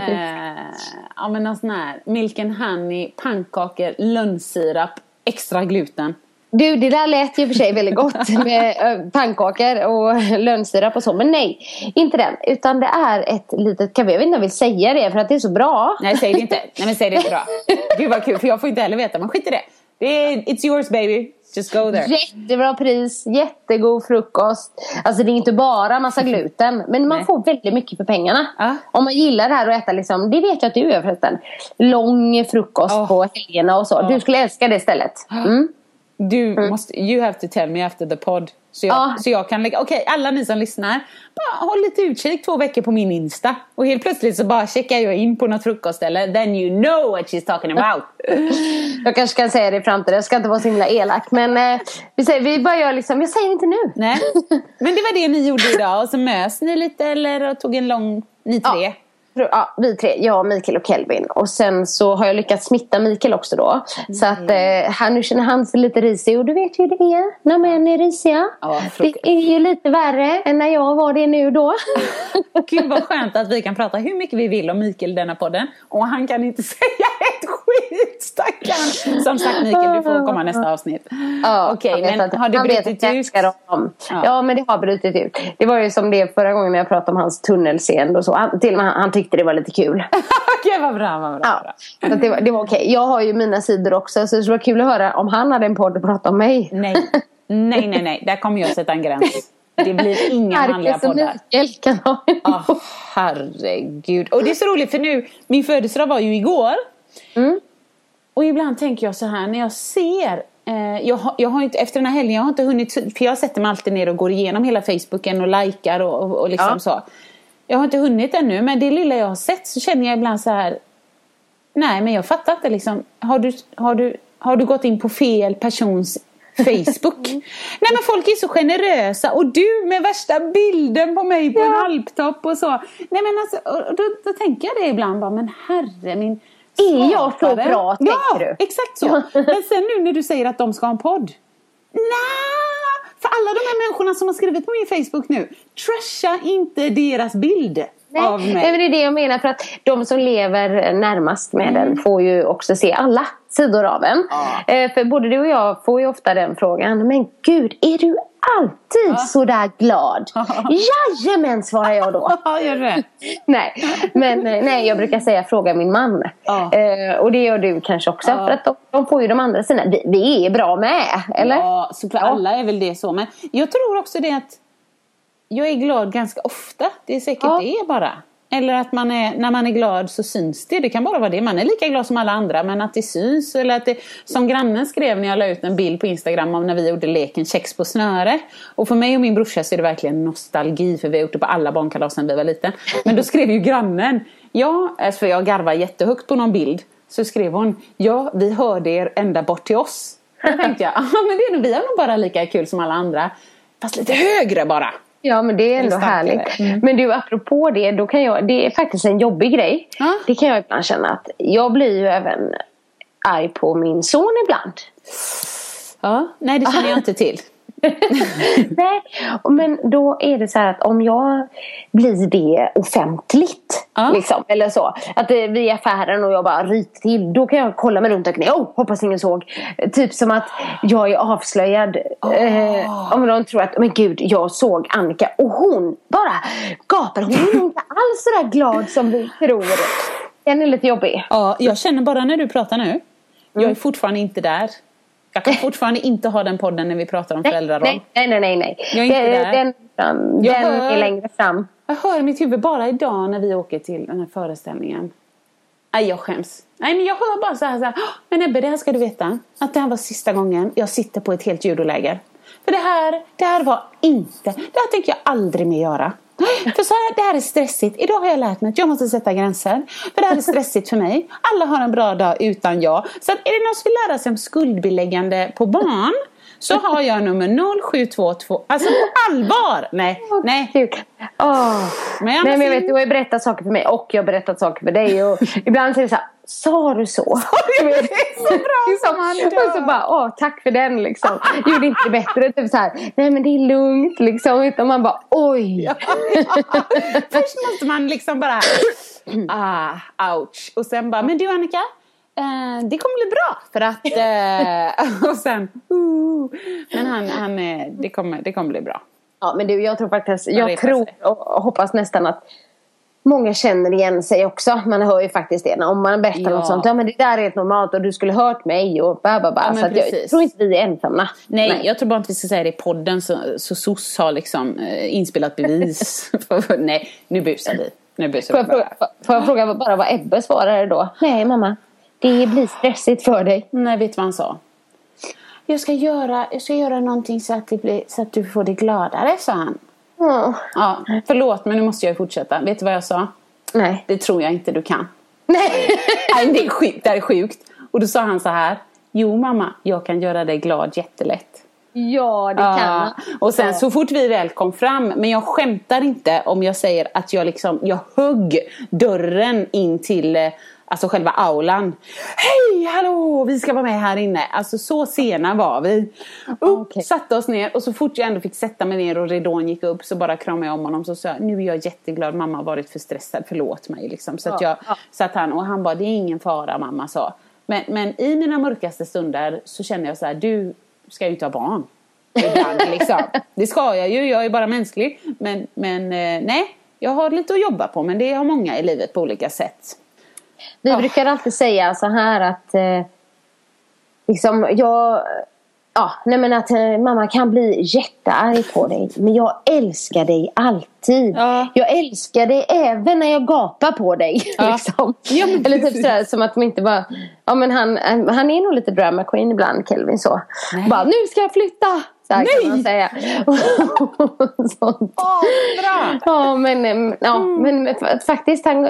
ja men någon sån här milk and honey, pannkakor, lönnsirap, extra gluten. Du, det där lät ju för sig väldigt gott <laughs> med pannkakor och <laughs> lönnsirap och så. Men nej, inte den. Utan det är ett litet café. Jag vet inte om jag vill säga det för att det är så bra. Nej säg det inte. Nej men säg det inte bra. <laughs> Gud vad kul för jag får inte heller veta. Men skit i det. det är, it's yours baby. Just go there. Jättebra pris, jättegod frukost. Alltså det är inte bara massa gluten. Men man Nej. får väldigt mycket för pengarna. Ja. Om man gillar det här att äta liksom, det vet jag att du gör förresten. Lång frukost Ja. på helgerna och så. Ja. Du skulle älska det stället. Mm. Du måste, you have to tell me after the pod. Så jag, Ja. så jag kan lägga, okej alla ni som lyssnar, bara håll lite utkik två veckor på min Insta. Och helt plötsligt så bara checkar jag in på något frukostställe, then you know what she's talking about. <laughs> Jag kanske kan säga det i framtiden, jag ska inte vara så himla elak. Men eh, vi, säger, vi bara gör liksom, jag säger inte nu. Nej. <laughs> Men det var det ni gjorde idag och så mös ni lite eller tog en lång, ni tre? Ja. Ja, vi tre. Jag, Mikael och Kelvin. Och sen så har jag lyckats smitta Mikael också då. Så att Mm. eh, han, nu känner han sig lite risig. Och du vet ju hur det är när män är risiga. Ja, det är ju lite värre än när jag var det nu då. Gud vad skönt att vi kan prata hur mycket vi vill om Mikael i denna podden. Och han kan inte <laughs> säga ett skit stackarn. Som sagt Mikael, du får komma nästa avsnitt. Ja, Okej, vet men har det brutit ut? honom. Ja. Ja. men det har brutit ut. Det var ju som det förra gången när jag pratade om hans tunnelseende och så. Han, till och med han, tyckte det var lite kul. <laughs> Okej, vad bra, vad bra. Ja, att det var, det var okej. Jag har ju mina sidor också så det skulle vara kul att höra om han hade en podd och prata om mig. Nej, nej, nej, nej. Där kommer jag sätta en gräns. Det blir inga manliga poddar. Mikael kan ha en Ah, herregud. Och det är så roligt för nu, min födelsedag var ju igår. Mm. Och ibland tänker jag så här när jag ser eh, jag, har, jag har inte, efter den här helgen, jag har inte hunnit, för jag sätter mig alltid ner och går igenom hela Facebooken och likar och, och, och liksom Ja. så. Jag har inte hunnit ännu, men det lilla jag har sett så känner jag ibland så här. Nej, men jag fattar inte liksom. Har du, har du, har du gått in på fel persons Facebook? <laughs> Nej men folk är så generösa och du med värsta bilden på mig på en alptopp och så. Nej men alltså, och då, då tänker jag det ibland bara, men herre min Är jag så bra, Ja, tänker du? exakt så. <laughs> Men sen nu när du säger att de ska ha en podd. Nej, för alla de här människorna som har skrivit på min Facebook nu, trasha inte deras bild Nej, av mig. nej, men det är det jag menar. För att de som lever närmast med Mm. den får ju också se alla sidor av en. Eh, för både du och jag får ju ofta den frågan. Men gud, är du alltid så där glad? Jajamän, svarar jag då. <laughs> Ja, gör det. nej, men eh, nej, jag brukar säga fråga min man. Ja. Eh, och det gör du kanske också. För att de, de får ju de andra sina. Vi, vi är bra med, eller? Ja, så för alla är väl det så. Men jag tror också det att jag är glad ganska ofta. Det är säkert Ja. det bara. Eller att man är, när man är glad så syns det. Det kan bara vara det. Man är lika glad som alla andra men att det syns. Eller att det, som grannen skrev när jag la ut en bild på Instagram om när vi gjorde leken Kex på snöre. Och för mig och min brorsa så är det verkligen nostalgi för vi har gjort det på alla barnkalas sedan vi var liten. Men då skrev ju grannen, ja, alltså för jag garvar jättehögt på någon bild. Så skrev hon, ja vi hörde er ända bort till oss. Då tänkte jag, ja men det är nog, vi har nog bara lika kul som alla andra. Fast lite högre bara. Ja men det är ändå härligt. Mm. Men du apropå det, då kan jag, det är faktiskt en jobbig grej. Ja. Det kan jag ibland känna att jag blir ju även arg på min son ibland. Ja, nej det känner jag inte till. <laughs> Nej, men då är det så här att om jag blir det offentligt. Ja. Liksom, eller så. Att eh, vi är i affären och jag bara ryter till. Då kan jag kolla mig runt och tänka, oh, hoppas ingen såg. Typ som att jag är avslöjad. Eh, om någon tror att, men gud, jag såg Annika. Och hon bara gapar. Hon är inte alls så där glad som vi tror. Den är lite jobbig. Ja, jag känner bara när du pratar nu. Jag är fortfarande inte där. Jag kan fortfarande inte ha den podden när vi pratar om föräldraroll. Nej, nej, nej, nej. nej. Jag är inte den, där. Den, fram, Jag den hör- är längre fram. Jag hör i mitt huvud bara idag när vi åker till den här föreställningen. Nej, jag skäms. Nej, men jag hör bara så här, så här. "Åh, Men Ebbe, det här ska du veta. Att det här var sista gången jag sitter på ett helt judoläger. För det här, det här var inte, det här tänker jag aldrig mer göra. För så här, det här är stressigt. Idag har jag lärt mig att jag måste sätta gränser. För det här är stressigt för mig. Alla har en bra dag utan jag. Så att är det någon som vill lära sig om skuldbeläggande på barn så har jag nummer 0722. Alltså på allvar! Nej, nej. Åh. Men jag Nej, men jag vet, du har ju berättat saker för mig och jag har berättat saker för dig. Och ibland säger det så här, sa du så? <laughs> Det är så bra som han dör. Och så bara, åh tack för den liksom. <laughs> Gjorde inte det bättre. Typ så här, nej men det är lugnt liksom. Utan man bara, oj. <laughs> Först måste man liksom bara <clears throat> ah, ouch. Och sen bara, men du Annika, eh, det kommer bli bra för att eh, och sen uh, men han, han eh, det, kommer, det kommer bli bra. Ja men du, jag tror faktiskt, jag tror och hoppas nästan att Många känner igen sig också. Man hör ju faktiskt det. Om man berättar Ja. något sånt. Ja men det där är helt normalt och du skulle hört mig och ba, ba, ba. Ja, Så jag tror inte vi är ensamma. Nej, jag tror bara inte vi ska säga det i podden så, så SOS har liksom eh, inspelat bevis. <laughs> Nej, nu busar vi. Nu busar Får jag, fråga, får jag fråga bara vad Ebbe svarade då? Nej mamma, det blir stressigt för dig. Nej, vet du vad han sa? jag ska göra, jag ska göra någonting så att, blir, så att du får det gladare, sa han. Ja. Ja, förlåt men nu måste jag fortsätta. Vet du vad jag sa? Nej. Det tror jag inte du kan. Nej. <laughs> Nej, det är sjukt. Det här är sjukt. Och då sa han så här. Jo mamma, jag kan göra dig glad jättelätt. Ja, det kan Ja. man. Och sen Ja. så fort vi väl kom fram, men jag skämtar inte om jag säger att jag liksom, jag högg dörren in till eh, Alltså själva aulan. Hej, hallå, vi ska vara med här inne. Alltså så sena var vi. Upp, Okej. satte oss ner och så fort jag ändå fick sätta mig ner och ridån gick upp så bara kramade jag om honom. Så sa jag, nu är jag jätteglad, mamma har varit för stressad, förlåt mig. Liksom. Så att jag satt han och han bara, det är ingen fara mamma sa. Men, men i mina mörkaste stunder så känner jag så här, du ska ju inte ha barn. Ibland, liksom. Det ska jag ju, jag är bara mänsklig. Men, men eh, nej, jag har lite att jobba på men det har många i livet på olika sätt. Vi Ja. brukar alltid säga så här att eh, liksom jag Ja, nej men att eh, mamma kan bli jättearg på dig. Men jag älskar dig alltid. Ja. Jag älskar dig även när jag gapar på dig. <laughs> Ja. liksom. Ja, Eller typ sådär som att de inte bara... Ja men han, han är nog lite drama queen ibland, Kelvin så. Nej. Bara, nu ska jag flytta! Så här Nej. kan man säga. <laughs> Sånt. Bra! Ja, men, em, ja, Mm. men faktiskt, han,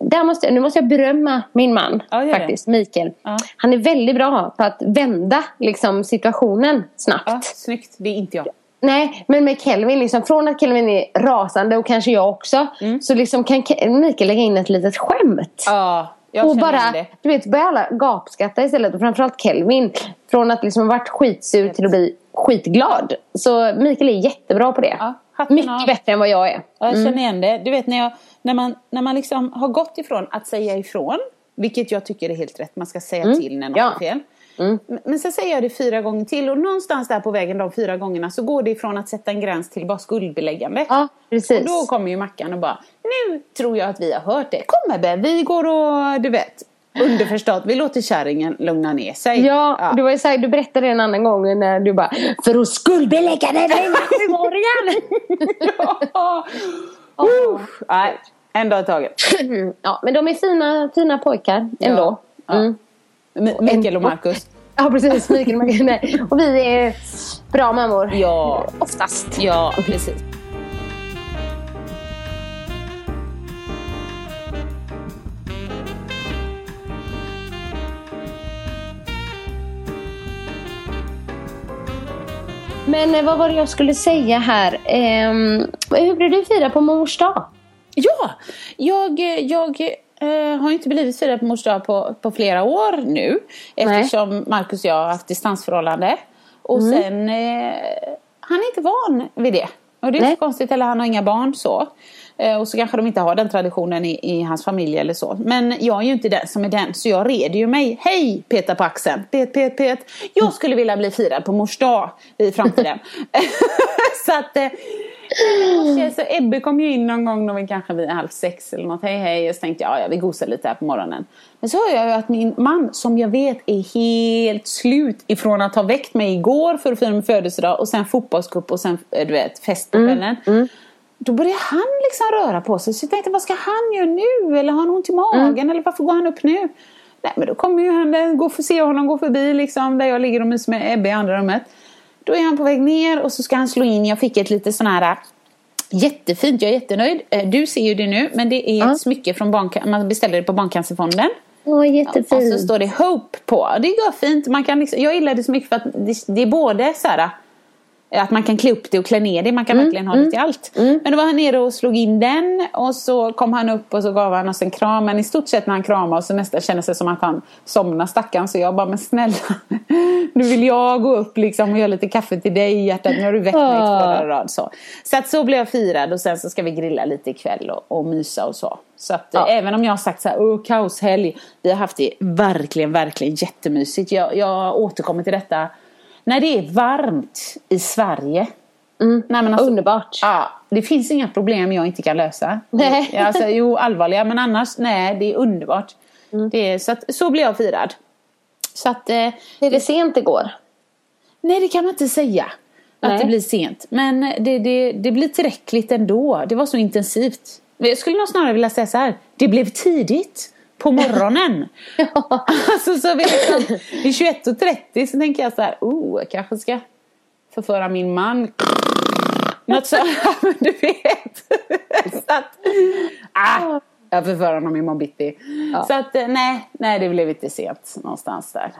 där måste, nu måste jag berömma min man, Ja, faktiskt, Mikael. Ja. Han är väldigt bra på att vända liksom, situationen snabbt. Ja, snyggt, det är inte jag. Nej, men med Kelvin, liksom, från att Kelvin är rasande och kanske jag också, så liksom kan Mikael lägga in ett litet skämt. Mm. Ja, jag och bara, du vet, börjar alla gapskratta istället. Och framförallt Kelvin. Från att liksom ha varit skitsur till att bli skitglad. Så Mikael är jättebra på det. Ja, Mycket av. bättre än vad jag är. Ja, jag känner igen det. Du vet när, jag, när man, när man liksom har gått ifrån att säga ifrån, vilket jag tycker är helt rätt, man ska säga till när något Ja. är fel. Men- Men sen säger jag det fyra gånger till och någonstans där på vägen de fyra gångerna så går det ifrån att sätta en gräns till bara skuldbeläggande. Ja, precis. Och då kommer ju Mackan och bara, nu tror jag att vi har hört det. Kom Ebbe, vi går och du vet, underförstått, vi låter kärringen lugna ner sig. Ja, Du, var ju så här, du berättade en annan gång när du bara För att skuldbelägga den lilla sjuåringen! ja. Uh, nej, en dag i taget. ja, men de är fina, fina pojkar ändå. Ja. Mm. M- Mikael och Marcus. Ja, precis. Och vi är bra mammor. Ja, Oftast. ja precis. Men eh, vad var det jag skulle säga här? Ehm, hur blev du fira på mors dag? Ja, jag, jag eh, har inte blivit firad på mors dag på, på flera år nu. Eftersom Marcus och jag har haft distansförhållande. Och Mm. sen, eh, han är inte van vid det. Och det är Nej. så konstigt, eller han har inga barn så. Eh, och så kanske de inte har den traditionen i, i hans familj eller så. Men jag är ju inte den som är den, så jag reder ju mig. Hej, peta på axeln. Pet, pet, pet. Jag skulle vilja bli firad på mors dag i framtiden. <laughs> <laughs> så att... Eh, Okej, så Ebbe kom ju in någon gång när vi kanske vid halv sex eller något. Hej hej. Och så tänkte jag, ja, vi gosar lite här på morgonen. Men så hör jag ju att min man, som jag vet är helt slut ifrån att ha väckt mig igår för att fira min födelsedag och sen fotbollscup och sen du vet, fest på kvällen. Då börjar han liksom röra på sig. Så jag tänkte, vad ska han göra nu? Eller har han ont i magen? Eller varför går han upp nu? Nej, men då kommer ju han, eh, gå för se honom gå förbi liksom, där jag ligger och myser med Ebbe i andra rummet. Då är han på väg ner och så ska han slå in. Jag fick ett lite sån här äh, jättefint, jag är jättenöjd. Eh, Du ser ju det nu, men det är ett smycke från barnca- man beställer det på Barncancerfonden. Åh, Och jättefint. så står det Hope på. Det går fint. Man kan liksom, jag gillar det så mycket för att det, det är både så här att man kan klä upp det och klä ner det. Man kan verkligen ha det till allt. Men då var han nere och slog in den. Och så kom han upp och så gav han oss en kram. Men i stort sett när han kramade oss så nästan kändes det som att han somnade stackarn. Så jag bara, men snälla. <laughs> Nu vill jag gå upp liksom och göra lite kaffe till dig hjärtat. Nu har du väckt mig två dagar rad. Så, så att så blev jag firad. Och sen så ska vi grilla lite ikväll och, och mysa och så. Så att Ja. eh, även om jag har sagt så här, åh kaoshelg. Vi har haft det verkligen, verkligen jättemysigt. Jag, jag återkommer till detta. När det är varmt i Sverige. Nej, men alltså, Underbart. Ja, det finns inga problem jag inte kan lösa. Nej. Alltså, jo, allvarliga, men annars, nej, det är underbart. Det är, så, att, så blir jag firad. Så att, eh, Är det sent igår? nej, det kan man inte säga. Att Nej. det blir sent. Men det, det, det blir tillräckligt ändå. Det var så intensivt. Jag skulle nog snarare vilja säga så här. Det blev tidigt på morgonen. <laughs> alltså så vid, liksom, vid 21.30 så tänker jag så här, oh, jag kanske ska förföra min man. Något så, <laughs> men du vet. <laughs> så att, ah, jag förför honom imorgon bitti. Så att eh, nej, nej det blev lite sent någonstans där.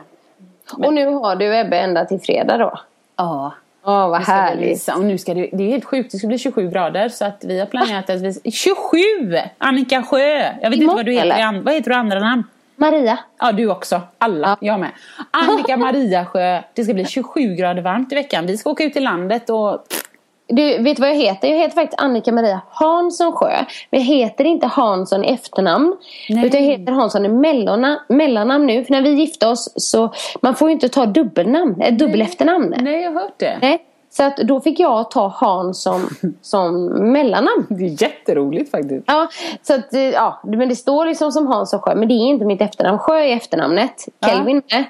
Och nu har du Ebbe ända till fredag då? Ja. Ja, vad härligt. Och nu ska det, det är helt sjukt, det ska bli 27 grader så att vi har planerat att vi... 27! Annika Sjö! Jag vet inte vad du heter, eller? vad heter du andra namn? Maria. Ja, du också. Alla. Jag med. Annika Maria Sjö. Det ska bli 27 grader varmt i veckan. Vi ska åka ut i landet och... Du, vet vad jag heter? Jag heter faktiskt Annika Maria Hansson Sjö. Men jag heter inte Hansson i efternamn. Nej. Utan jag heter Hansson i mellana, mellannamn nu. För när vi gifte oss så... Man får ju inte ta dubbelnamn, ett dubbel efternamn. Nej, jag har hört det. Nej. Så att då fick jag ta Hansson <laughs> som mellannamn. Det är jätteroligt faktiskt. Ja, så att, eh, ja, men det står liksom som Hansson Sjö. Men det är inte mitt efternamn. Sjö är efternamnet. Ja. Kelvin med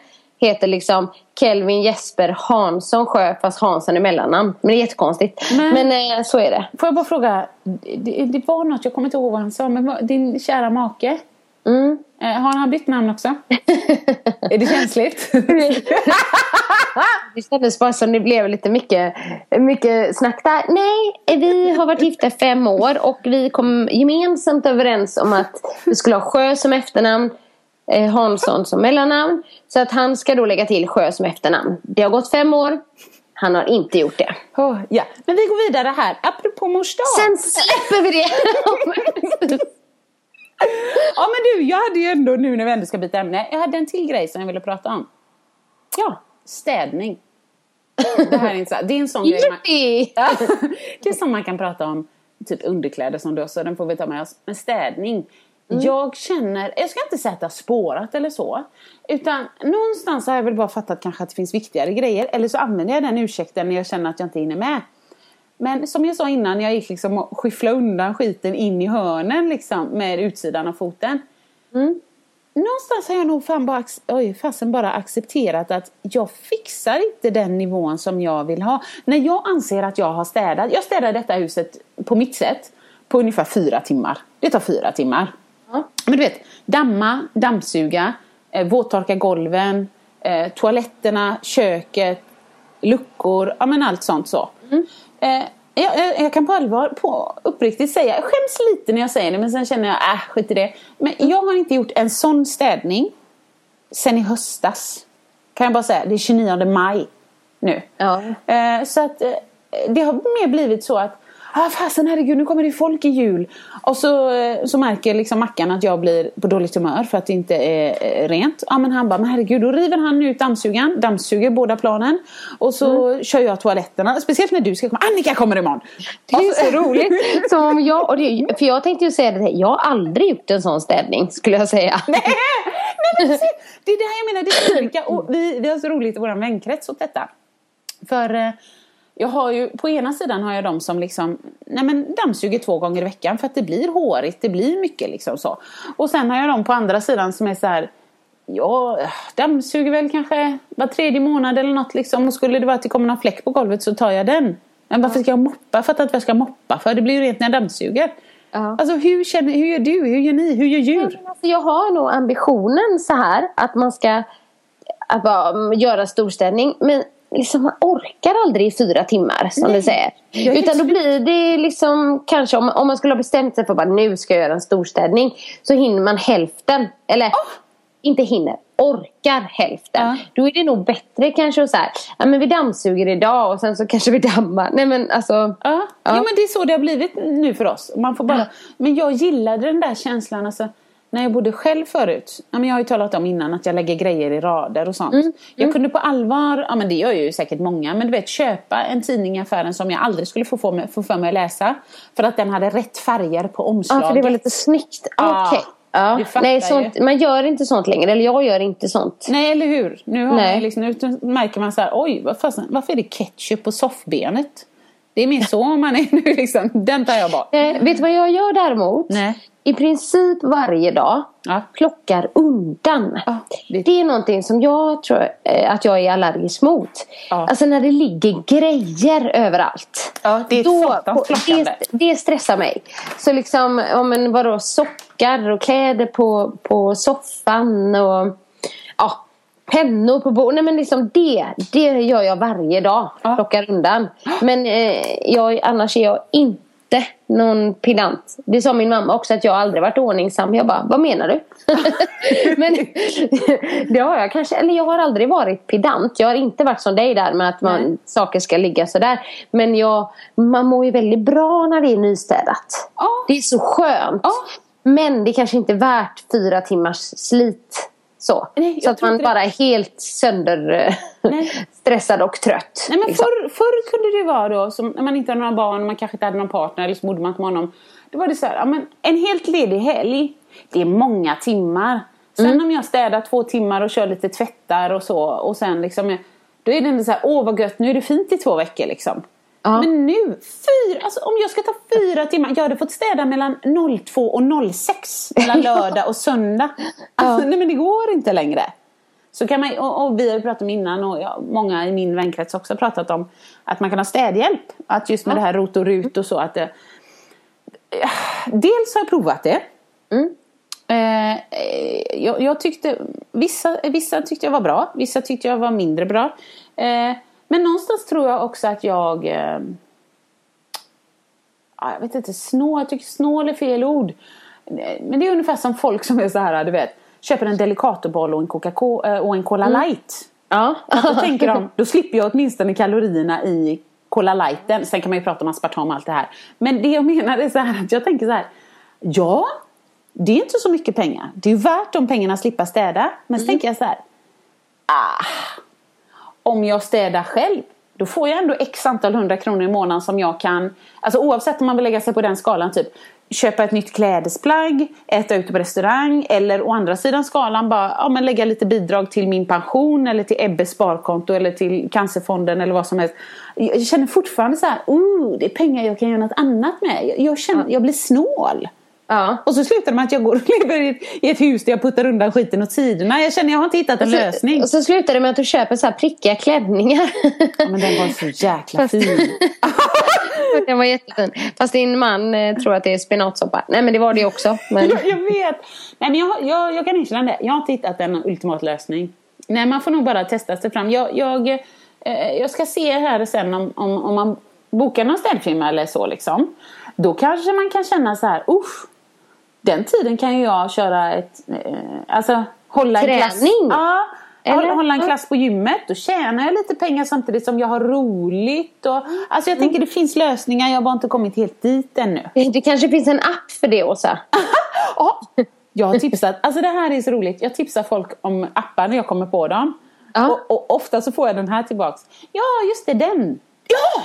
heter liksom Kelvin Jesper Hansson Sjö fast Hansson är mellannamn. Men det är jättekonstigt. Men- Men, eh, så är det. Får jag bara fråga, det, det var något, jag kommer inte ihåg vad han sa, men din kära make, Mm. eh, har han bytt namn också? är det känsligt? <laughs> Det kändes bara som det blev lite mycket, mycket snack där. Nej, vi har varit gifta fem år och vi kom gemensamt överens om att vi skulle ha Sjö som efternamn, eh, Hansson som mellannamn. Så att han ska då lägga till Sjö som efternamn. Det har gått fem år. Han har inte gjort det. Åh, ja. Men vi går vidare här, apropå mors dag. Sen släpper vi det. <laughs> Ja men du, jag hade ju ändå nu när vi ändå ska byta ämne, jag hade en till grej som jag ville prata om. Ja, städning. Det här är inte så, det är en sån grej man, ja, <laughs> Det är som man kan prata om, typ underkläder som du så den får vi ta med oss. Men städning. Jag känner, jag ska inte säga att det har spårat eller så. Utan någonstans har jag väl bara fattat kanske att det finns viktigare grejer. Eller så använder jag den ursäkten när jag känner att jag inte hinner med. Men som jag sa innan, jag gick liksom och skyfflade undan skiten in i hörnen liksom med utsidan av foten. Någonstans har jag nog fan bara, oj, fasen bara accepterat att jag fixar inte den nivån som jag vill ha. När jag anser att jag har städat, jag städar detta huset på mitt sätt på ungefär fyra timmar. Det tar fyra timmar. Men du vet, damma, dammsuga, eh, våttorka golven, eh, toaletterna, köket, luckor, ja men allt sånt så. Eh, jag, jag, jag kan på allvar, på uppriktigt säga, jag skäms lite när jag säger det men sen känner jag, äh skit i det. Men jag har inte gjort en sån städning sen i höstas. Kan jag bara säga, det är 29 maj nu. Ja. Eh, så att eh, det har mer blivit så att Ah, fasen herregud, nu kommer det folk i jul. Och så, eh, så märker liksom Mackan att jag blir på dåligt humör för att det inte är eh, rent. Ja men han bara, men herregud, då river han ut dammsugaren, dammsuger båda planen. Och så kör jag toaletterna. Speciellt när du ska komma. Annika kommer imorgon! Det är så roligt. <laughs> Som om jag, och det, för jag tänkte ju säga det, jag har aldrig gjort en sån städning skulle jag säga. Nej, men precis. <laughs> det är det här jag menar, det är olika. Och vi, vi har så roligt i vår vänkrets åt detta. För eh, jag har ju, på ena sidan har jag de som liksom, nej men dammsuger två gånger i veckan för att det blir hårigt, det blir mycket liksom så. Och sen har jag de på andra sidan som är så här, ja, dammsuger väl kanske var tredje månad eller något liksom. Och skulle det vara att det kommer någon fläck på golvet så tar jag den. Men varför ska jag moppa? Fattar inte vad jag ska moppa för. Det blir ju rent när jag dammsuger. Ja. Alltså hur, känner, hur gör du? Hur gör ni? Hur gör djur? Alltså, jag har nog ambitionen så här att man ska att bara, göra storstädning. Men liksom, man orkar aldrig i fyra timmar som Nej. du säger. Utan då blir det liksom kanske om, om man skulle ha bestämt sig för att nu ska jag göra en storstädning. Så hinner man hälften. Eller inte hinner, orkar hälften. Ja. Då är det nog bättre kanske att så här, ja men vi dammsuger idag och sen så kanske vi dammar. Nej men alltså. Ja. Ja. ja, men det är så det har blivit nu för oss. Man får bara... Men jag gillade den där känslan. Alltså, när jag bodde själv förut. Ja, men jag har ju talat om innan att jag lägger grejer i rader och sånt. Jag kunde på allvar, ja men det gör ju säkert många. Men du vet köpa en tidning i affären som jag aldrig skulle få, få, mig, få för mig att läsa. För att den hade rätt färger på Ja omslaget. för det var lite snyggt. Ja, Okej. Ja. Nej, sånt, man gör inte sånt längre. Eller jag gör inte sånt. Nej, eller hur? Nu, har Nej. man liksom, nu märker man så här, oj, vad fasen, varför är det ketchup på soffbenet? Det är mer så man är <laughs> nu liksom. Den tar jag bort. Eh, vet du vad jag gör däremot? Nej. I princip varje dag Ja. plockar undan. Ja, det- det... är någonting som jag tror eh, att jag är allergisk mot. Ja. Alltså när det ligger grejer överallt. Ja, det är plockande. det, det stressar mig. Så liksom, om en vadå, sockar och kläder på, på soffan och ja, pennor på bordet. Nej men liksom det, det gör jag varje dag. Ja. Plockar undan. Men eh, jag, annars är jag inte någon pedant. Det sa min mamma också att jag aldrig varit ordningsam. Jag bara, vad menar du? <laughs> men det har jag kanske, eller jag har aldrig varit pedant. Jag har inte varit som dig där med att man, Nej. saker ska ligga sådär. Men jag, man mår ju väldigt bra när det är nystädat. Ja. Det är så skönt. Ja. Men det kanske inte är värt fyra timmars slit. Så, Nej, så att man bara är helt sönder eh, <laughs> stressad och trött. Nej, men liksom. förr, förr kunde det vara då, som när man inte hade några barn, man kanske inte hade någon partner eller så bodde man inte med honom. Då var det så här, ja, men en helt ledig helg, det är många timmar. Sen Mm. om jag städar två timmar och kör lite tvättar och så och sen liksom, då är det ändå så här, åh vad gött, nu är det fint i två veckor liksom. Ja. Men nu, fyra, alltså om jag ska ta fyra timmar, jag hade fått städa mellan 02 och 06 mellan <laughs> lördag och söndag. Alltså, Nej men det går inte längre. Så kan man, och, och vi har pratat om innan och jag, många i min vänkrets också har pratat om att man kan ha städhjälp. Att just med det här rot och rut och så att det, Dels har jag provat det. Eh, eh, jag, jag tyckte, vissa, vissa tyckte jag var bra, vissa tyckte jag var mindre bra. Eh, men någonstans tror jag också att jag eh, ja, jag vet inte, snål, jag tycker snål är fel ord. Eh, Men det är ungefär som folk som är så här, du vet, köper en Delicatoboll och en Coca-Cola och en Cola light. Ja. Att då tänker de, <laughs> då slipper jag åtminstone kalorierna i Cola lighten. Sen kan man ju prata om aspartam och allt det här. Men det jag menar är så här att jag tänker så här. Ja, det är inte så mycket pengar. Det är ju värt de pengarna att slippa städa. Men så tänker jag så här. Ah, om jag städar själv. Då får jag ändå x antal hundra kronor i månaden som jag kan. Alltså oavsett om man vill lägga sig på den skalan. Typ köpa ett nytt klädesplagg. Äta ute på restaurang. Eller å andra sidan skalan bara ja, men lägga lite bidrag till min pension. Eller till Ebbes sparkonto. Eller till Cancerfonden. Eller vad som helst. Jag känner fortfarande så här. Oh, det är pengar jag kan göra något annat med. Jag, känner, jag blir snål. Ja. Och så slutar det med att jag går och <laughs> lever i ett, i ett hus där jag puttar undan skiten åt sidorna. Jag känner jag har inte hittat en Och så, lösning. och så slutar det med att du köper så här prickiga klänningar. Ja, men den var så <laughs> jäkla Fast- fin. <laughs> Den var jättefin. Fast din man eh, tror att det är spenatsoppa. Nej men det var det också. Men... jag, jag vet. Nej, men jag, jag, jag kan erkänna det. Jag har inte hittat en ultimat lösning. Nej, man får nog bara testa sig fram. Jag, jag, eh, jag ska se här sen om, om, om man bokar någon städfirma eller så liksom. Då kanske man kan känna så här, usch. Den tiden kan ju jag köra ett, eh, alltså hålla en klass. Träning? Ja. Eller? Hålla, en klass på gymmet. Då tjänar jag lite pengar samtidigt som jag har roligt. Och, alltså jag tänker det finns lösningar. Jag har bara inte kommit helt dit ännu. <laughs> Det kanske finns en app för det Åsa. <laughs> Ja, jag har tipsat, alltså det här är så roligt. Jag tipsar folk om appar när jag kommer på dem. Ja. Och, och ofta så får jag den här tillbaks. Ja, just det, den. Ja,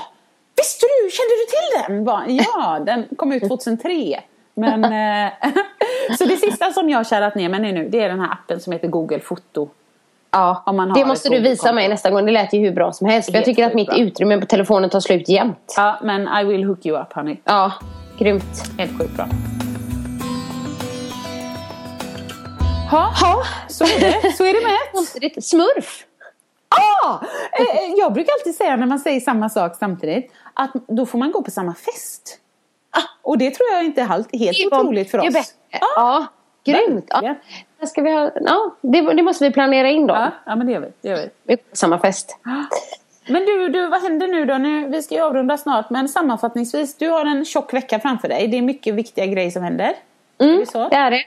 visste du, kände du till den? Bara, ja, den kom ut 2003. Men, eh, <laughs> så det sista som jag har kärat ner mig nu, det är den här appen som heter Google Foto. Ja, det måste du visa mig nästa gång. Det lät ju hur bra som helst. Jag tycker att mitt bra. utrymme på telefonen tar slut jämt. Ja, men I will hook you up honey. Ja, grymt. Helt sjukt bra. Ha, Ja, så är det. Så är det med. Smurf. Ah! Eh, eh, Jag brukar alltid säga när man säger samma sak samtidigt att då får man gå på samma fest. Och det tror jag inte är helt, Det var- otroligt för det är oss. bättre. Ja, grymt. Ja. Där Ska vi ha, ja, det, det måste vi planera in då. Ja, ja, men det gör vi. Det gör vi. Vi på samma fest. Men du, du, vad händer nu då? Nu, vi ska ju avrunda snart, men sammanfattningsvis, du har en tjock vecka framför dig. Det är mycket viktiga grejer som händer. Mm, det är det.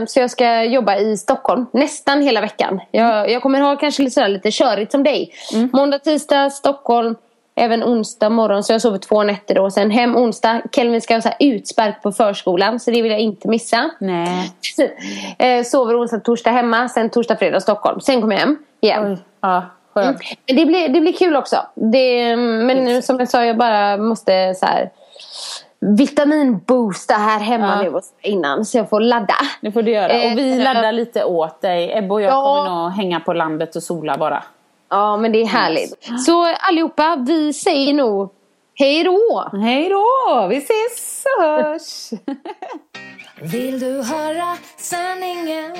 Eh, så jag ska jobba i Stockholm nästan hela veckan. Jag, jag kommer ha kanske lite, sådär, lite körigt som dig. Mm. Måndag, tisdag, Stockholm. Även onsdag morgon. Så jag sover två nätter då. Sen hem onsdag. Kelvin ska ha så utspark på förskolan. Så det vill jag inte missa. Nej. <laughs> eh, sover onsdag, torsdag hemma. Sen torsdag, fredag Stockholm. Sen kommer jag hem igen. Oj. Ja. Men det blir, det blir kul också. Det, men nu, som jag sa, jag bara måste så här vitaminboosta här hemma Ja. nu innan så jag får ladda. Det får du göra. Och vi Eh, laddar lite åt dig. Ebbe och jag Ja. kommer nog hänga på landet och sola bara. Ja men det är härligt. Så allihopa, vi säger nog Hej då! Hej då! Vi ses och hörs! <laughs> Vill du höra sanningen?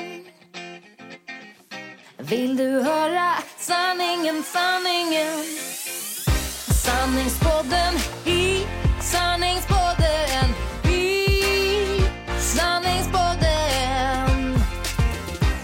Vill du höra sanningen, sanningen? Sanningspodden i sanningspodden i sanningspodden